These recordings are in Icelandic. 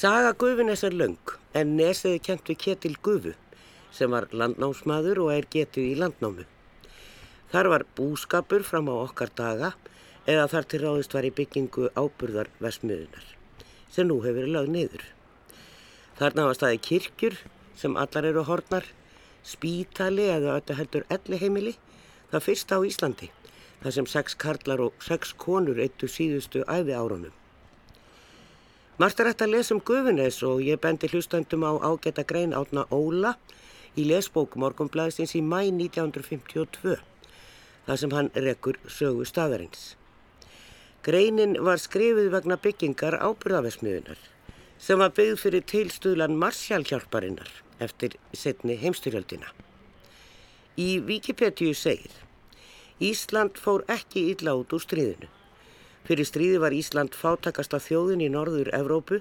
Saga Gufunes er laung en nesiði kent við Ketil Gufu sem var landnámsmaður og er getið í landnámu. Þar var búskapur fram á okkar daga eða þar til ráðist var í byggingu áburðar vesmiðunar sem nú hefur verið lögð niður. Þarna var staði kirkjur sem allar eru hornar, spítali eða öllu heldur elli heimili, það fyrsta á Íslandi, þar sem sex karlar og sex konur eittu síðustu æfi árunum. Margt er hægt að lesa um Guðunes og ég bendi hlustandum á ágæta grein átna Óla í lesbók Morgonblæðsins í mæ 1952, þar sem hann rekkur sögu staðarins. Greinin var skrifið vegna byggingar ábyrðavesmiðunar sem var byggð fyrir tilstuðlan Marsjálfhjálparinnar eftir setni heimstyrjöldina. Í Wikipedia segir Ísland fór ekki illa út úr stríðinu. Fyrir stríði var Ísland fátakasta þjóðin í norður Evrópu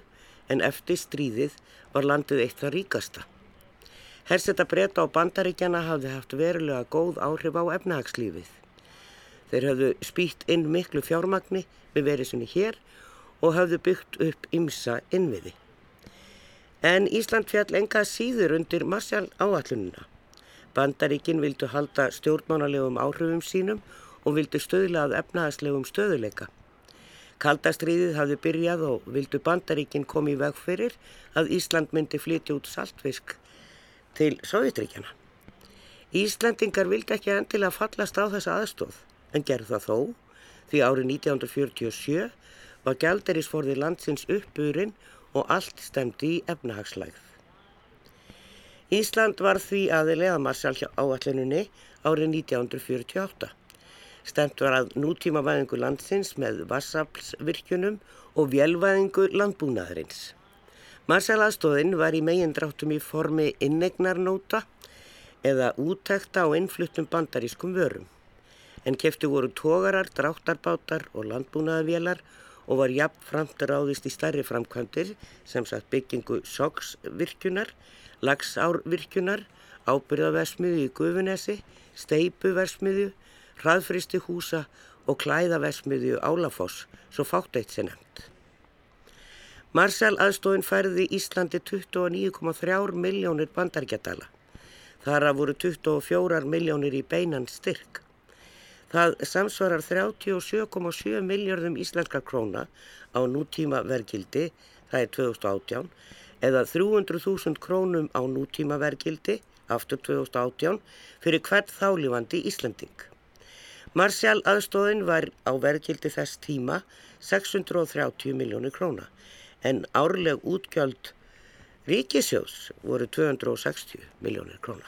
en eftir stríðið var landið eitt það ríkasta. Hersetta breyta á bandaríkjana hafði haft verulega góð áhrif á efnahagslífið. Þeir hafðu spýtt inn miklu fjármagni við veriðsunni hér og hafðu byggt upp ymsa innviði. En Ísland fjall enga síður undir marsjál áallununa. Bandaríkin vildu halda stjórnmánalegum áhrifum sínum og vildu stöðla að efnahagslegum stöðuleika. Kaldastriðið hafði byrjað og vildu bandaríkinn komi í veg fyrir að Ísland myndi flytja út saltfisk til Sovjetríkjana. Íslandingar vildi ekki endilega fallast á þessa aðstóð en gerð það þó því árið 1947 var gælderisforði landsins uppburinn og allt stemdi í efnahagslægð. Ísland var því aðilega marsjálf áallinunni árið 1948. Stemt var að nútíma væðingu landsins með vassaflsvirkjunum og vélvæðingu landbúnaðarins. Marsalaðstóðin var í megin dráttum í formi innegnarnóta eða úttekta á innfluttum bandarískum vörum. En kefti voru tógarar, dráttarbátar og landbúnaðarvélar og var jafn framtur áðist í starri framkvæmdir sem sagt byggingu sogsvirkjunar, lagsárvirkjunar, ábyrðaversmiðu í Gufunesi, steipuversmiðu, hraðfristi húsa og klæðaversmiðju Álafoss, svo fátt eitt sé nefnt. Marsjál aðstofin færði Íslandi 29,3 miljónir bandargjadala. Þara voru 24 miljónir í beinan styrk. Það samsvarar 37,7 miljardum íslenskar króna á nútíma vergildi, það er 2018, eða 300.000 krónum á nútíma vergildi, aftur 2018, fyrir hvert þálífandi Íslanding. Marsjál aðstóðin var á verðgildi þess tíma 630 miljónir króna en árleg útgjöld ríkisjós voru 260 miljónir króna.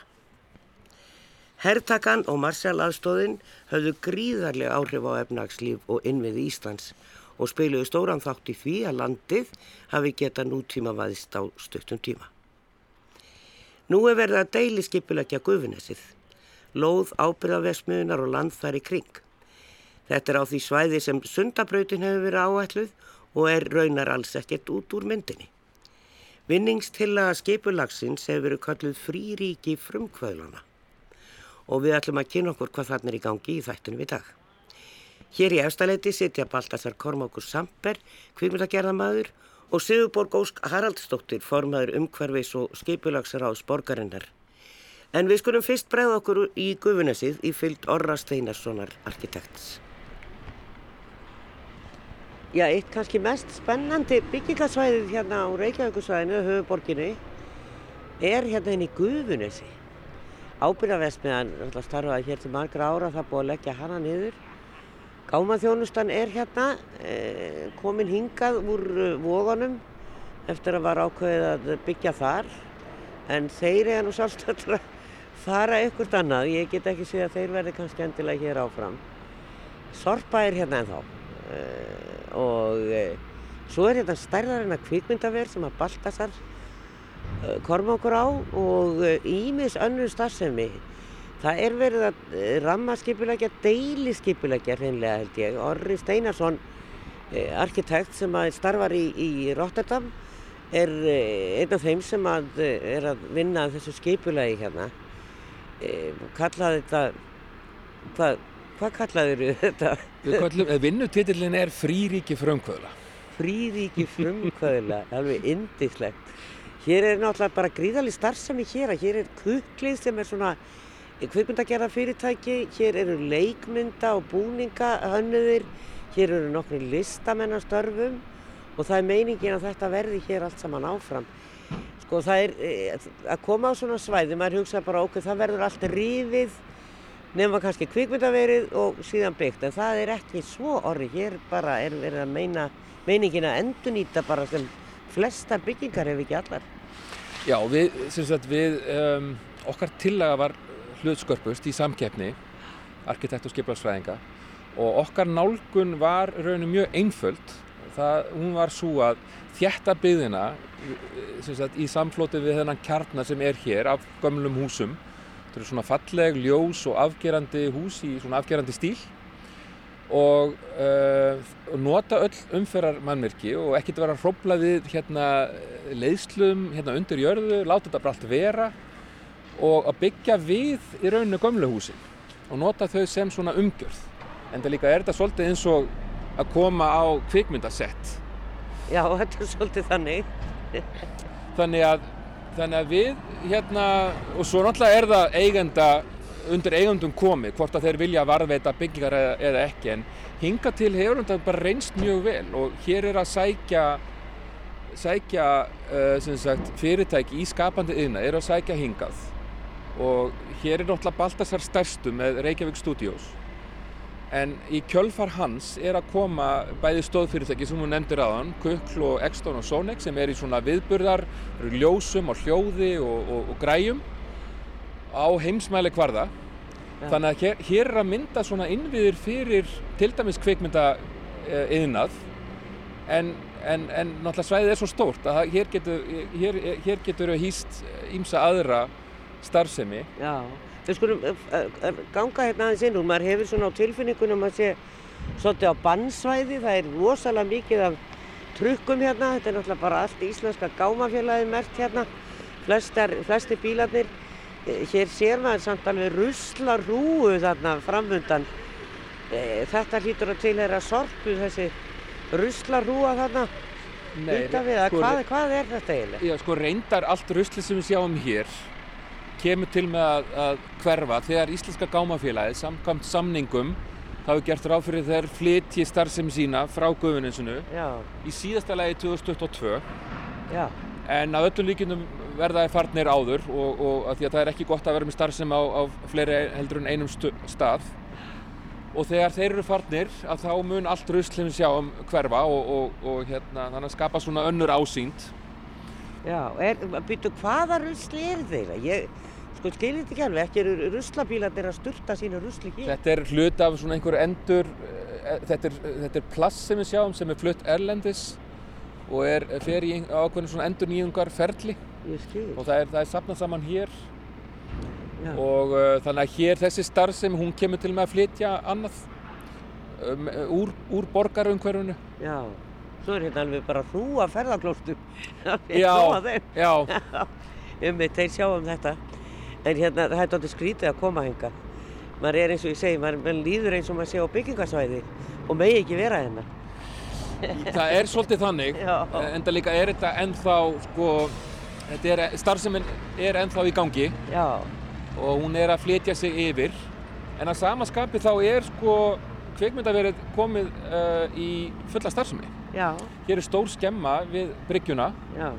Herrtakan og Marsjál aðstóðin höfðu gríðarlega áhrif á efnagslíf og innviði Íslands og spiluðu stóran þátt í því að landið hafi geta nútíma vaðist á stöttum tíma. Nú er verið að deili skipulegja gufinesið lóð ábyrðavesmiðunar og land þar í kring. Þetta er á því svæði sem sundabrautin hefur verið áætluð og er raunar alls ekkert út úr myndinni. Vinningstillaga skipulagsins hefur verið kalluð fríríki frumkvöðlana og við ætlum að kynna okkur hvað þarna er í gangi í þættunum í dag. Hér í efstaleiti sitja Baltasar Kormákur Samper, kvíkmyndagerðamadur og Sigurborg Ósk Haraldsdóttir, formaður umhverfis og skipulagsráðs borgarinnar. En við skulum fyrst bregða okkur í Guðunesið í fyllt Orra Steinarssonar arkitekts. Já, eitt kannski mest spennandi byggingasvæðið hérna á Reykjavíkusvæðinu, höfuborginu, er hérna inn í Guðunesi. Ábyrðavesmiðan starfaði hér til margra ára, það búið að leggja hana niður. Gámaþjónustan er hérna, eh, komin hingað úr eh, vóganum eftir að var ákveðið að byggja þar. En þeir eru nú sjálfstöldra fara ykkurt annað, ég get ekki séð að þeir verði kannski endilega hér áfram. Sorpa er hérna ennþá uh, og uh, svo er hérna stærðarinn að kvikmyndaver sem að Baltasar uh, korma okkur á og ímis önnur starfsemi. Það er verið að rammaskipulegja, deilisskipulegja hreinlega held ég. Orri Steinarsson, arkitekt sem að starfar í, í Rotterdam, er einn af þeim sem að, er að vinna þessu skipulegi hérna kallaði þetta hvað, hvað kallaði þetta? Kallum, vinnutitillin er fríríki frumkvöðla fríðíki frumkvöðla, alveg indislegt. Hér er náttúrulega bara gríðalig starfsemi hér að hér er kuklið sem er svona kvikmyndagerða fyrirtæki, hér eru leikmynda og búninga hönnuðir, hér eru nokkru listamennastörfum og það er meiningin að þetta verði hér allt saman áfram. Sko það er eh, að koma á svona svæði, maður hugsa bara okkur það verður allt rífið nefnum kannski kvikmyndaverið og síðan byggt en það er ekki svo orði, hér bara er verið að meina, meiningin að endunýta bara sem flesta byggingar ef ekki allar. Já, við, sem sagt, við, um, okkar tillaga var hlutskörpust í samkeppni, arkitekt og skiplarsfræðinga og okkar nálgun var rauninu mjög einföld. Það, hún var svo að þjætta byggðina sagt, í samflóti við þennan kjarnar sem er hér af gömlum húsum. Þetta eru svona falleg, ljós og afgerandi hús í svona afgerandi stíl og uh, nota öll umferðar mannverki og ekkert vera að hrópla við hérna, leiðslum hérna undir jörðu, láta þetta bara allt vera og að byggja við í rauninu gömluhúsin og nota þau sem svona umgjörð. En það líka er þetta svolítið eins og að koma á kvikmyndasett. Já, þetta er svolítið þannig. þannig, að, þannig að við hérna, og svo náttúrulega er það eigenda undir eigundum komið, hvort að þeir vilja varðveita byggingar eða, eða ekki, en hinga til hefur þetta bara reynst mjög vel og hér er að sækja, sækja uh, sagt, fyrirtæki í skapandi yðna, er að sækja hingað og hér er náttúrulega Baltasar stærstu með Reykjavík Studios en í kjölfar hans er að koma bæði stóðfyrirtæki sem hún nefndir aðan, Kukl og Exton og Sonex sem er í svona viðburðar, ljósum og hljóði og, og, og græjum á heimsmæli kvarða ja. þannig að hér, hér er að mynda svona innviðir fyrir til dæmis kvikmynda yðnað en, en, en náttúrulega svæðið er svo stórt að hér getur, hér, hér getur hýst ímsa aðra starfsemi. Já, við skulum ganga hérna aðeins inn og maður hefur svona á tilfinningunum að sé svolítið á bannsvæði, það er rosalega mikið af trukkum hérna, þetta er náttúrulega bara allt íslenska gámafélagi mert hérna, Flestar, flesti bílarnir hér sér maður samt alveg ruslarúu þarna framvundan e, þetta hlýtur að tilhera sorpu þessi ruslarúa þarna. Nei, við, sko, hvað, hvað er þetta eiginlega? Já sko reyndar allt rusli sem við sjáum hér kemur til með að, að hverfa. Þegar Íslenska gámafélagið samkvæmt samningum þá er gert ráð fyrir þeir flytji starfsemi sína frá guðuninsunu í síðasta lagi 2022 Já. en að öllum líkinum verða þær farnir áður og, og að því að það er ekki gott að vera með starfsem á, á fleiri heldur en einum stað. Og þegar þeir eru farnir að þá mun allt ruslinn sjá um hverfa og, og, og hérna, þannig að skapa svona önnur ásýnd Já, byrju hvaða rusli er þeirra? Ég sko skilir þetta ekki alveg, ekki eru ruslabílarnir að sturta sínu rusli hér? Þetta er hlut af svona einhver endur, eh, þetta er, þetta er plass sem við sjáum sem er flutt erlendis og er fer í ákveðinu svona endur nýjungar ferli og það er, það er sapnað saman hér Já. og uh, þannig að hér þessi starf sem hún kemur til með að flytja annað um, úr, úr borgarumhverfunu Já, svo er hérna alveg bara hrúa ferðarklóstum Já, já. Um mig, þeir sjáum þetta. En hérna það er doldið skrítið að koma henga maður er eins og ég segi, maður, maður líður eins og maður sé á byggingarsvæði og megi ekki vera hérna. Það er svolítið þannig en það líka er þetta ennþá sko Þetta er, starfseminn er ennþá í gangi. Já. og hún er að flytja sig yfir. En að samaskapi þá er sko kveikmyndaverið komið uh, í fulla starfsemi. Já. Hér er stór skemma við bryggjuna Já.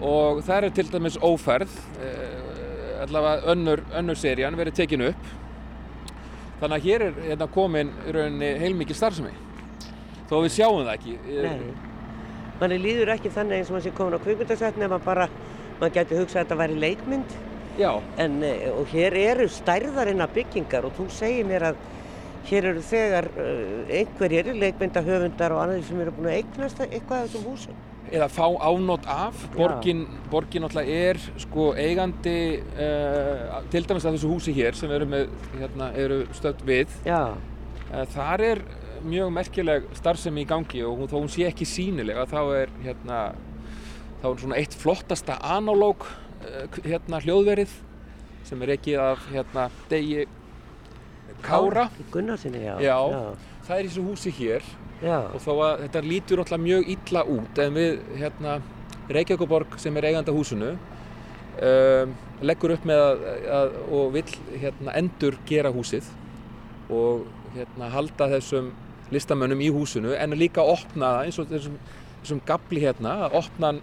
og það er til dæmis óferð, uh, allavega önnur, önnur serían verið tekinu upp. Þannig að hér er hérna, komin heilmikið starfsemi, þó við sjáum það ekki. Nei manni líður ekki þannig eins og maður sé komin á kvikmyndasætt nema bara, maður getur hugsað að þetta væri leikmynd Já. en eh, og hér eru stærðarinnar byggingar og þú segir mér að hér eru þegar uh, einhverjir leikmyndahöfundar og annað sem eru búin að eignast eitthvað af þessum húsum. Eða fá ánótt af. Borgin, borgin alltaf er sko eigandi uh, til dæmis að þessu húsi hér sem eru, með, hérna, eru stöld við. Uh, þar er mjög merkileg starfsemi í gangi og hún, þó hún sé ekki sínilega þá er hérna þá er svona eitt flottasta analóg eh, hérna hljóðverið sem er ekki af hérna degi Kára. Gunnarsinni, já. Já, já. Það er í þessu húsi hér. Og þó að þetta lítur alltaf mjög illa út en við hérna Reykjavíkuborg sem er eigandi að húsinu um, leggur upp með að, að og vill hérna endur gera húsið og hérna halda þessum listamönnum í húsinu en líka opna það eins og þessum, þessum gabli hérna að opna hann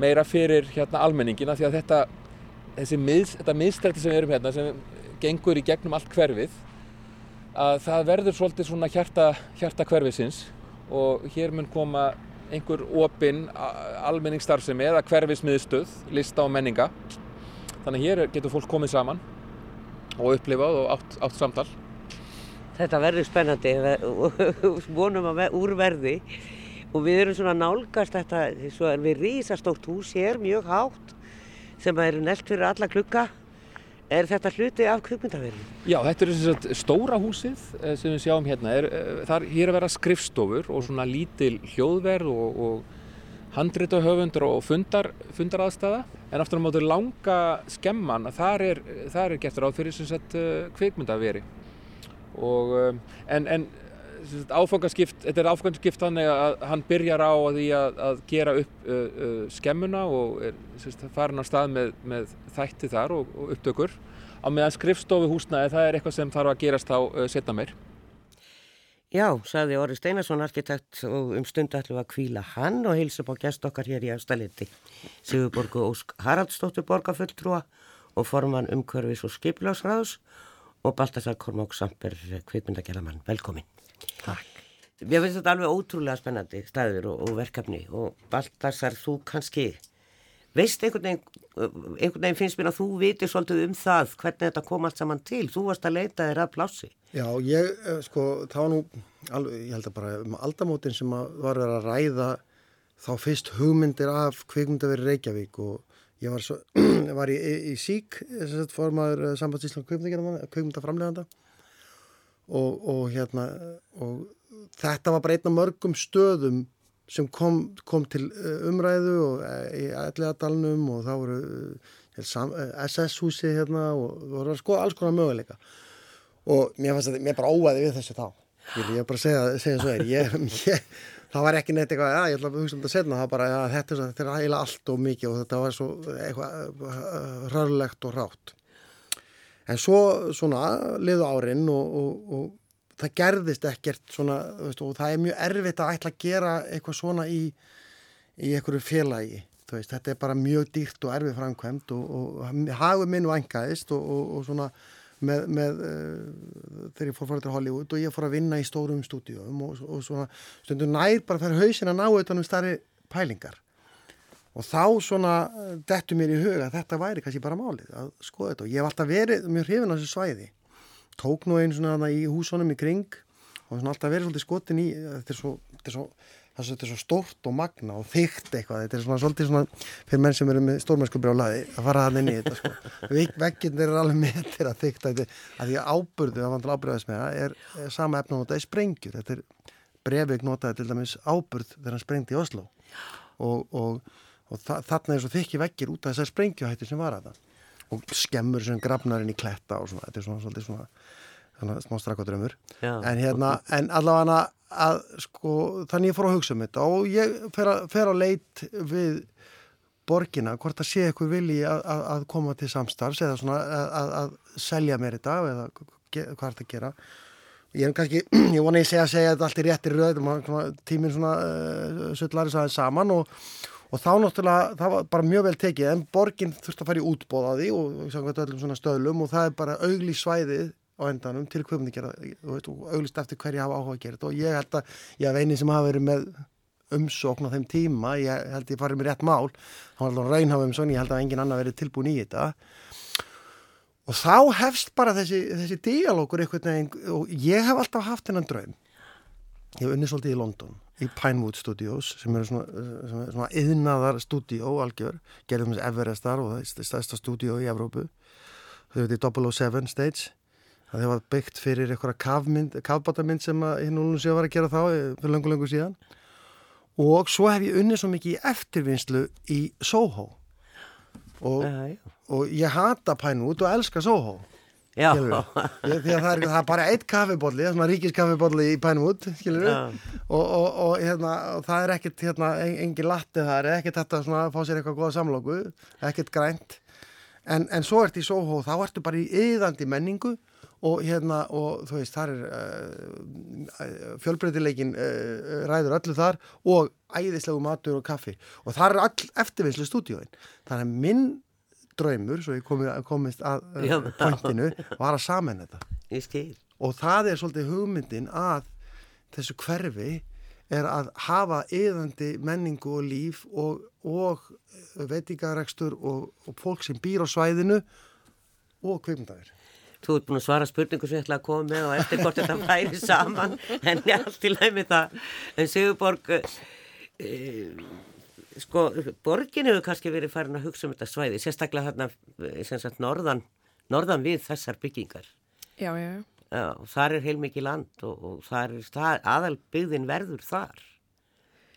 meira fyrir hérna almenningina því að þetta þessi mið, þetta miðstrætti sem við erum hérna sem gengur í gegnum allt hverfið að það verður svolítið svona hjarta, hjarta hverfisins og hér mun koma einhver opinn almenningsstarfsemi eða hverfismiðstöð, lista og menninga. Þannig að hér getur fólk komið saman og upplifað og átt, átt samtal. Þetta verður spennandi og vonum að úrverði og við erum svona nálgast þetta, svo er við rísastótt hús hér, mjög hátt sem eru nelt fyrir alla klukka Er þetta hluti af kvikmyndaverðinu? Já, þetta er að stóra húsið eh, sem við sjáum hérna. Er, eh, það er hér að vera skrifstofur og svona lítil hljóðverð og, og handritahöfundur og fundar, fundaraðstæða. En aftur á mótu langa skemman, þar er, þar er gert ráð fyrir sagt eh, kvikmyndaveri. Og, en, en áfangaskipt, þetta er áfangaskipt þannig að hann byrjar á því að, að gera upp uh, uh, skemmuna og er sérst, farin á stað með, með þætti þar og, og upptökur á meðan skrifstofu húsnaði það er eitthvað sem þarf að gerast á uh, setna meir Já, saði Óri Steinarsson arkitekt og um stundu ætlum að kvíla hann og heilsa upp á gæst okkar hér í Afstæliti Sigurborgu Ósk Haraldsdóttur borgarfulltrúa og forman umkörfis og skiplagsræðus og Baltasar Kormák Samper kvikmyndagerðamann. Velkomin. Takk. Mér finnst þetta alveg ótrúlega spennandi staður og, og verkefni og Baltasar, þú kannski veist einhvern veginn, einhvern veginn finnst mér að þú viti svolítið um það hvernig þetta kom allt saman til. Þú varst að leita þér að plási. Já, ég, eh, sko, var nú, alveg, ég held að bara um aldamótin sem að var verið að ræða þá fyrst hugmyndir af kvikmyndaveri Reykjavík og ég var, svo, var í, í, í sík, formaður eh, sambandsíslan kvikmyndaframleganda og, og hérna og þetta var bara einn af mörgum stöðum sem kom, kom til eh, umræðu og eh, í ætliðadalunum og þá voru SS-húsi hérna og voru sko alls konar möguleika og mér fannst þetta, mér bara óæði við þessu þá. Ég er bara að segja, segja svo er. Ég, ég, það var ekki neitt eitthvað að ég ætla að hugsa um þetta setna, það bara að þetta, þetta er heila allt og mikið og þetta var svo eitthvað rörlegt og rátt en svo svona liðu árin og, og, og það gerðist ekkert svona veist, og það er mjög erfitt að ætla að gera eitthvað svona í, í einhverju félagi veist, þetta er bara mjög dýrt og erfið framkvæmt og, og hafið minn vangaðist og svona með, með uh, þegar ég fór fór til Hollywood og ég fór að vinna í stórum stúdíum og svona stundur nær bara fyrir hausin að ná auðvitað um starri pælingar og þá svona eh, dettu mér í huga að þetta væri kannski bara málið að skoða þetta. Og ég hef alltaf verið mjög hrifin á þessu svæði. Tók nú einu svona í húsunum í kring og svona alltaf verið svolítið skotin í þetta er svo, þetta er svo, þetta er svo stórt og magna og þygt eitthvað. Þetta er svona svolítið svona fyrir menn sem eru með stórmennskubri á laði að fara það inn í þetta sko. Vekkinn er alveg með þetta að þygt að því að ábyrðu að vandla ábyrðaðismega er, er sama efna notað í sprengjur. Þetta er brefið notaði til dæmis ábyrð þegar hann sprengdi í Oslo og, og og þa þarna er svo þykki vekkir út af þessar sprengjuhættir sem var að það og skemmur sem grafnarinn í kletta og svona, þetta er svona svolítið svona, svona smá strakadrömmur en hérna, en allavega að sko, þannig ég fór að hugsa um þetta. Og ég fer, a, fer á leit við borgina, hvort að sé eitthvað vilji að, að koma til samstarfs eða svona að, að selja mér þetta eða hvað er þetta að gera. Ég er kannski, ég vona ég segja að segja að þetta allt er réttir röð tíminn svona uh, sullari sæðið saman og og þá náttúrulega, það var bara mjög vel tekið en borginn þurfti að fara í útbóð á því og samkvæmt öllum svona stöðlum og það er bara auglí svæðið á endanum til kvöfningjara og auglist eftir hverju hafa áhuga að gera þetta. Og ég held að ég eini sem hafa verið með umsókn á þeim tíma, ég held ég farið með rétt mál, hann var alveg raunhafa um svona, ég held að engin annar verið tilbúin í þetta. Og þá hefst bara þessi, þessi díalókur eitthvað og ég hef alltaf haft hennan draum. Ég hef unnið svolítið í London í Pinewood Studios sem eru svona, yðnaðar stúdíó algjör, gerðum þessi Everestar og það er stærsta stúdíó í Evrópu. Þau veit í 007 stage. Það var byggt fyrir eitthvað kafbátamynd sem hinn og hún sé var að gera þá eh, fyrir langu langu síðan. Og svo hef ég unnið svo mikið í eftirvinnslu í Soho. Og, og ég hata Pinewood og elska Soho Það er, það er bara eitt kaffibólli, svona ríkiskaffibólli í Já. og, og, og, hérna, það er ekkert hérna, en- engin latti það er ekkert þetta svona að fá sér eitthvað góða samlóku ekkert grænt. En, en svo ert í Soho, þá ertu bara í yðandi menningu og hérna og þú veist, þar er uh, fjölbreytileikin uh, ræður öllu þar og æðislegu matur og kaffi. Og þar er all eftirvinnslu stúdíóin. Þannig að minn draumur, svo ég komi, komist að uh, pointinu, var að saman þetta Ég skil. og það er svolítið hugmyndin að þessu hverfi er að hafa yðandi menningu og líf og, og veitingarekstur og, og fólk sem býr á svæðinu og kveimdagur. Þú ert búin að svara spurningu sem ég ætla að koma með og eftir hvort þetta færi saman en ég allt í leið með það. En Sigurborg, e, sko, borgin hefur kannski verið farin að hugsa um þetta svæði, sérstaklega þarna, eh, sem sagt, norðan, norðan við þessar byggingar. Já, já, já. Já, þar er heilmikið land og, og þar er það, aðalbyggðin verður þar.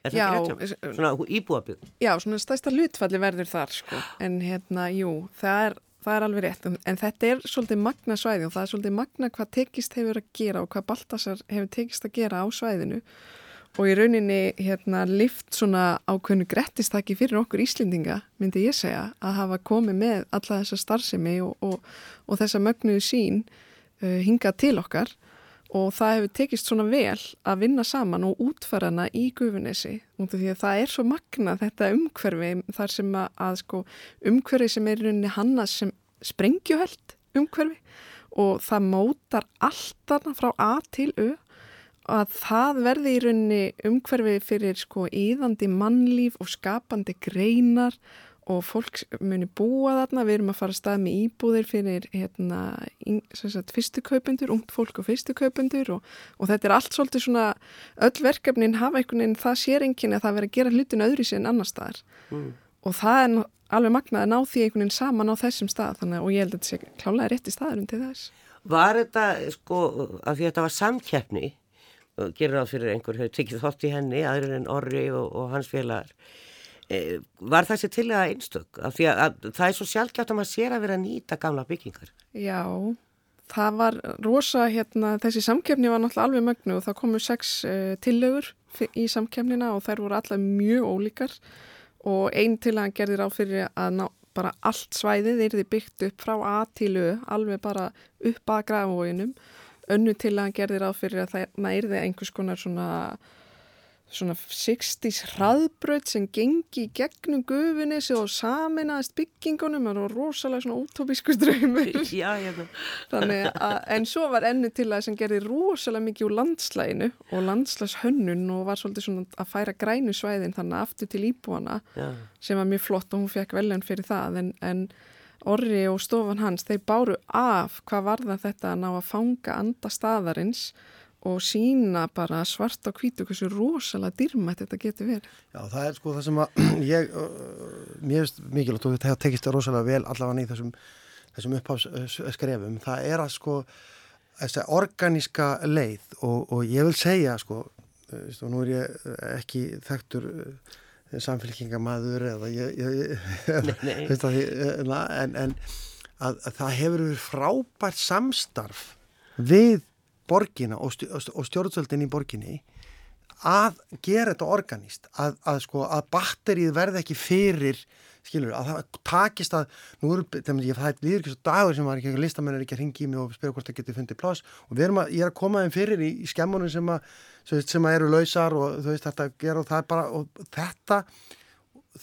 Er það ekki rétt? hjá mér? Svona íbúabyggð. Já, svona stærsta hlutfalli verður þar sko. En hérna, jú, það er, það er alveg rétt. En- En þetta er svolítið magna svæði og það er svolítið magna hvað tekist hefur að gera og hvað Baltasar hefur tekist að gera á svæðinu. Og í rauninni hérna lift svona ákveðnu grettistaki fyrir okkur Íslendinga, myndi ég segja, að hafa komið með alla þessa starfsemi og, og, og þessa mögnuðu sín uh, hingað til okkar. Og það hefur tekist svona vel að vinna saman og útfæra hana í gufunesi út af því að það er svo magna þetta umhverfi þar sem að, að sko, umhverfi sem er í rauninni hannað sem sprengjuheld umhverfi. Og það mótar allt þarna frá A til Ö að það verði í rauninni umhverfi fyrir sko íðandi mannlíf og skapandi greinar og fólk muni búa þarna, við erum að fara að stað með íbúðir fyrir hérna, sagt, fyrstu kaupendur, ungt fólk og fyrstu kaupendur og, og þetta er allt svolítið svona, öll verkefnin hafa einhvern veginn, það sér enginn að það verið að gera hlutin öðru sér en annar staðar. Og það er alveg magnað að ná því einhvern veginn saman á þessum stað þannig, að- og ég held að þetta sé klálega rétti staðurinn til þess. Var þetta, sko, af því að þetta var samkeppni, og gerir það fyrir einhver hefur tekið þátt í henni, aðrir en Orri og, og hans félagar, e, var þessi til að einstök? Af því að, að það er svo sjálfgjátt að maður sér að vera að nýta gamla byggingar. Já, það var rosa, hérna, þessi samkeppni var náttúrulega alveg mögnu og það komu sex uh, tillögur í samkeppnina og þær voru allar mjög ólíkar og einn til að gerði ráð fyrir að ná, bara allt svæðið er þið byggt upp frá A til Ö, alveg bara upp að grafavóginum. Önnu til að gerði ráð fyrir að það þið einhvers konar svona svona 60s hraðbröð sem gengi í gegnum gufinesi og saminaðist byggingunum var rosalega svona útópísku hérna. Þannig að, en svo var ennu til að sem gerði rosalega mikið úr landslæginu og landslagshönnun og var svolítið svona að færa grænu svæðin þannig aftur til íbúana Já. sem var mjög flott og hún fekk veljan fyrir það en, en Orri og stofan hans þeir báru af hvað var það þetta að ná að fanga anda staðarins og sína bara svart á hvítu hversu rosalega dýrmætt þetta getur verið. Já, það er sko það sem að ég, mér finnst mikilvægt og þetta tekist það rosalega vel allavega í þessum, þessum upphafsskrefum, það er að sko þessa organíska leið og, og ég vil segja sko, þú veist, og nú er ég ekki þekktur uh, samfélkingamæður eða ég, ég, ég að því, uh, en, en að, að það hefur verið frábært samstarf við borgina og, stjó, og stjórnsöldin í borginni að gera þetta organíst að, að sko að batterið verði ekki fyrir skilur, að það takist að nú eru, þegar ég það er svo dagur sem var ekki listamenn er ekki að ringi í mig og spyrja hvort það getur fundið pláss og við erum að, ég er að koma þeim fyrir í, í skemmunum sem að, sem, sem eru lausar og þú veist þetta gera og það er bara og þetta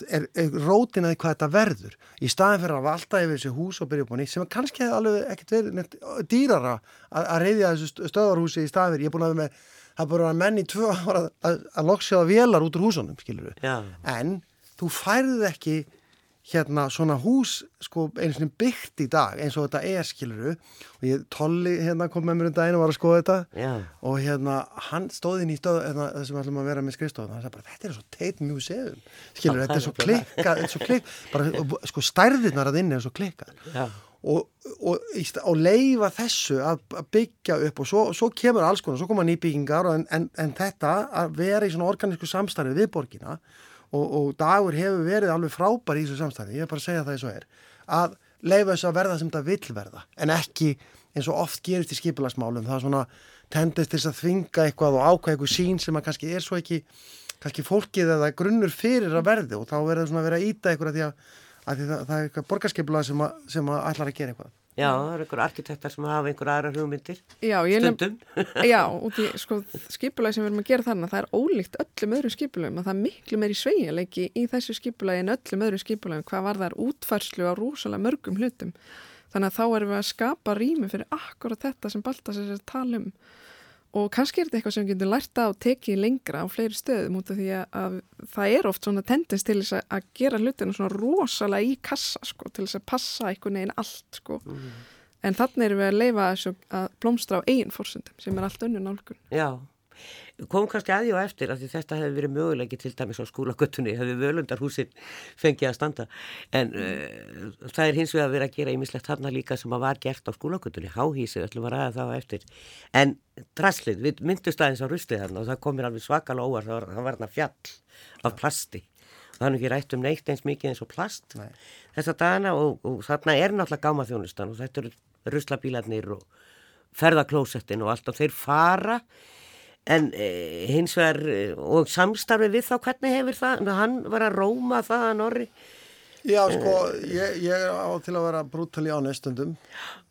er, er rótin að hvað þetta verður. Í staðin fyrir að valda yfir þessi hús og byrja upp á nýtt sem kannski hefði alveg ekkert verið neitt dýrara að, að reyðja þessu stöðarhúsi í staðin fyrir, ég er búin að vera með það er búin að vera menn í tvö ára að, að, að loksjaða vélar út úr húsunum, skilur við Já. en þú færð ekki hérna svona hús sko eins og byggt í dag eins og þetta er skiluru og ég tolli hérna kom með mér um daginn og var að skoða þetta. Já. og hérna hann stóði inn í stöð hérna, það sem ætlum að vera með skrifstofan hann sagði bara þetta er svo teit museum. Skiluru þetta er svo klikkað þetta er svo klikkað. Bara sko stærðirnar að inni er svo klikkað. Já. og, og, og leifa þessu að, að byggja upp og svo, svo kemur alls konar, svo koma nýbyggingar og en, en, en þetta að vera í svona organísku samstarfi við borgina og, og dagur hefur verið alveg frábær í þessu samstarfi, ég er bara að segja það eins og er. Að leifa þessu að verða sem þetta vill verða en ekki eins og oft gerist í skipulagsmálum það er svona tendist til þess að þvinga eitthvað og ákvæða eitthvað sín sem að kannski er svo ekki kannski fólkið eða grunnur fyrir að verði og þá verður svona að vera íta eitthvað því að, að því það, það er eitthvað borgarskipulag sem, sem að ætlar að gera eitthvað Já, það eru einhver arkitektar sem hafa einhver aðra hugmyndir. Já, ég nefn, Stundum. já, út í sko, skipulagi sem við erum að gera þarna, það er ólíkt öllum öðrum skipulagum að það er miklu meiri sveigjanleiki í þessu skipulagi en öllum öðrum skipulagum hvað var þar útfærslu á rúsalega mörgum hlutum. Þannig að þá erum við að skapa rými fyrir akkurat þetta sem Baltasar er að tala um og kannski er þetta eitthvað sem við getum lært og tekið lengra á fleiri stöðum út af því að, að það er oft svona tendens til þess að, að gera hlutinu svona rosalega í kassa sko, til þess að passa einhvern veginn allt sko. En þannig erum við að leifa að blómstra á eigin fórsöndum sem er allt önnur nálgun. Já, kom kannski að því og eftir að því þetta hefði verið möguleiki til dæmis á skólagötunni, hefði völundarhúsin fengið að standa. En uh, það er hins vegar að vera að gera ímislegt þarna líka sem að var gert á skólagötunni. Háhísið, ætlum að ræða það á eftir. En draslið, við myndust aðeins á rustið þarna og það kom mér alveg svakalega óvar það var, var þarna fjall af plasti. Það er ekki rætt um neitt eins mikið eins og plast Nei. þessa dagana og, og þarna er náttúrulega gáma þjónustan og þetta eru ruslabílarnir og ferðaklósettin og allt og þeir fara en e, hins vegar e, og samstarfi við þá hvernig hefur það hann var að róma það að Norri Já, sko, ég, ég er á til að vera brútali á næstundum.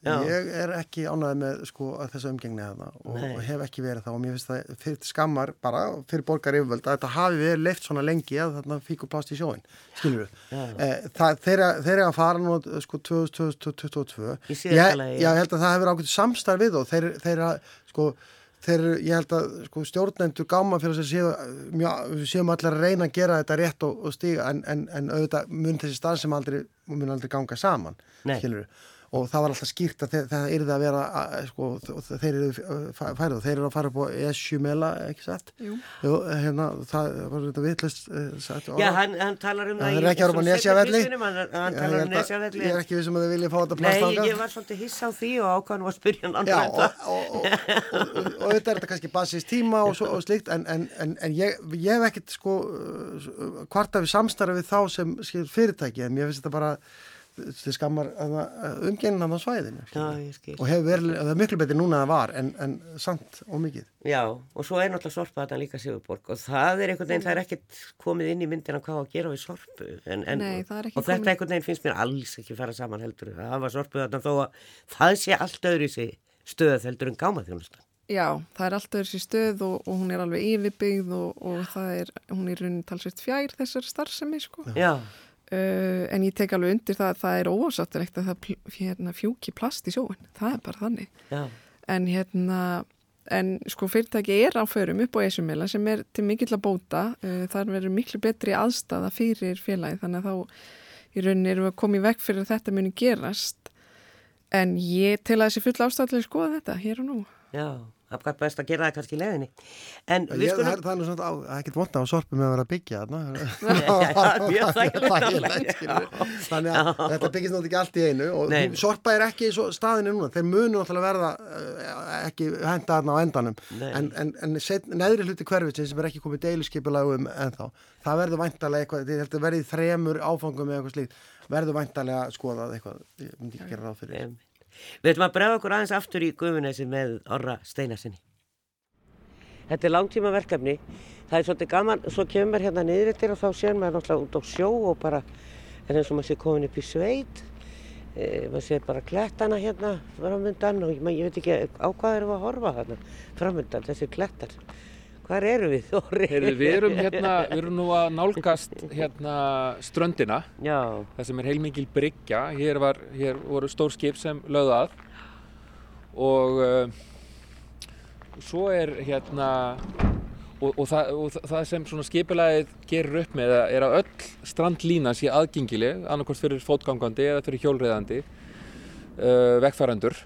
Já. Ég er ekki ánægð með sko, að þessu umgengni hana og, Nei. og hef ekki verið það og mér finnst það fyrir skammar bara fyrir borgar yfirvöld að þetta hafi verið leift svona lengi að þarna fíkur plást í sjóin, skilur við. Það, þeir, eru- að fara nú sko 2022. Í síðasta Ég- ég held að það hefur ákveðið samstarf við og þeir eru að, sko, þeir, ég held að sko, stjórnendur gáma fyrir þess að mjö, séum allir að reyna að gera þetta rétt og, og stíga en, en, en auðvitað mun þessi stað sem aldrei mun aldrei ganga saman Nei. skilur og það var alltaf skýrt að það yrði að vera að, sko, þeir eru færið og þeir eru að fara upp á ESU mela, ekki satt? Jú. Hérna, það var þetta vitlust sagt, Já, hann, hann talar um það þeir eru ekki að ég um held að- Nesjavelli Ég er ekki vissum að þið viljið fá þetta Nei, plastanga ég var svolítið hissa á því og ákvæðan var að spyrja hann Já, um og, það og, og, og, og, og þetta er þetta kannski basist tíma og, slikt en, en, en, en ég, ég hef ekkert sko uh, hvart af samstarfi við þá sem fyrirtæki en ég finnst þetta bara til skammar umgennin á svæðinu Já, ég skil. Og hefur verið, það er miklu betur núna en það var en, en samt og mikið. Já, og svo er náttúrulega sorpa þetta líka Sigurborg og það er einhvern veginn, það er ekkert komið inn í myndina hvað á að gera við sorpu en, en, Nei, ekki og þetta einhvern veginn finnst mér alls ekki fara saman heldur það hafa sorpu þarna þó að það sé allt öðru í sig stöð heldur en gáma þjónustan Já, það er alltaf þessi stöð og, og hún er alveg yfirbyggð og, og það er, hún er raunin talsvist fjær þessar starfsemi sko. Já, Uh, en ég tek alveg undir það að það er óásáttilegt að það hérna, fjúki plast í sjóin. Það er bara þannig. já, En hérna, en sko fyrirtæki er á förum upp á esumela sem er til mikill að bóta. Uh, það verður miklu betri aðstafa fyrir félagi þannig að þá í rauninni erum við að koma í vekk fyrir að þetta muni gerast. En ég tel að þessi full ástæðlega skoða þetta hér og nú. já það er best að gera það kannski í leiðinni. En við ég, það, skulum er, það er svona, það er ekkert vond á sorpu með að vera að byggja þannig að þetta byggist náttúrulega ekki allt í einu og Nei. sorpa er ekki í staðinu núna. Þeir munu náttúrulega verða uh, ekki henda þarna á endanum. En, en, en neðri hluti hverfisins sem er ekki komið deiluskipulagum ennþá það verður væntalega eitthvað, ég held að verði í þremur áfangum eða eitthvað slíkt verður væntalega skoðað eitthvað, ég myndi ekki gera ráð fyrir Við ætlum að bregða okkur aðeins aftur í gufunesi með Orra Steinarsinni. Þetta er langtíma verkefni. Það er svolítið gaman, svo kemur maður hérna niður eftir og þá sér maður náttúrulega út á sjó og bara er eins og maður sé komin upp í sveit. E, maður sér bara klettana hérna framöndan og ég, ég veit ekki á hvað erum við að horfa þarna framöndan, þessir klettar. Hvar eru við? Heyrðu, við erum hérna, við erum nú að nálgast hérna ströndina, Já, það sem er heilmikil bryggja. Hér, var, hér voru stór skip sem lögðu að og uh, svo er hérna, og, og, það, og það- sem svona skipulagið gerir upp með er að öll strandlína sé aðgengileg, annarkvæmst fyrir fótgangandi eða fyrir hjólreiðandi, uh, vegfærandur.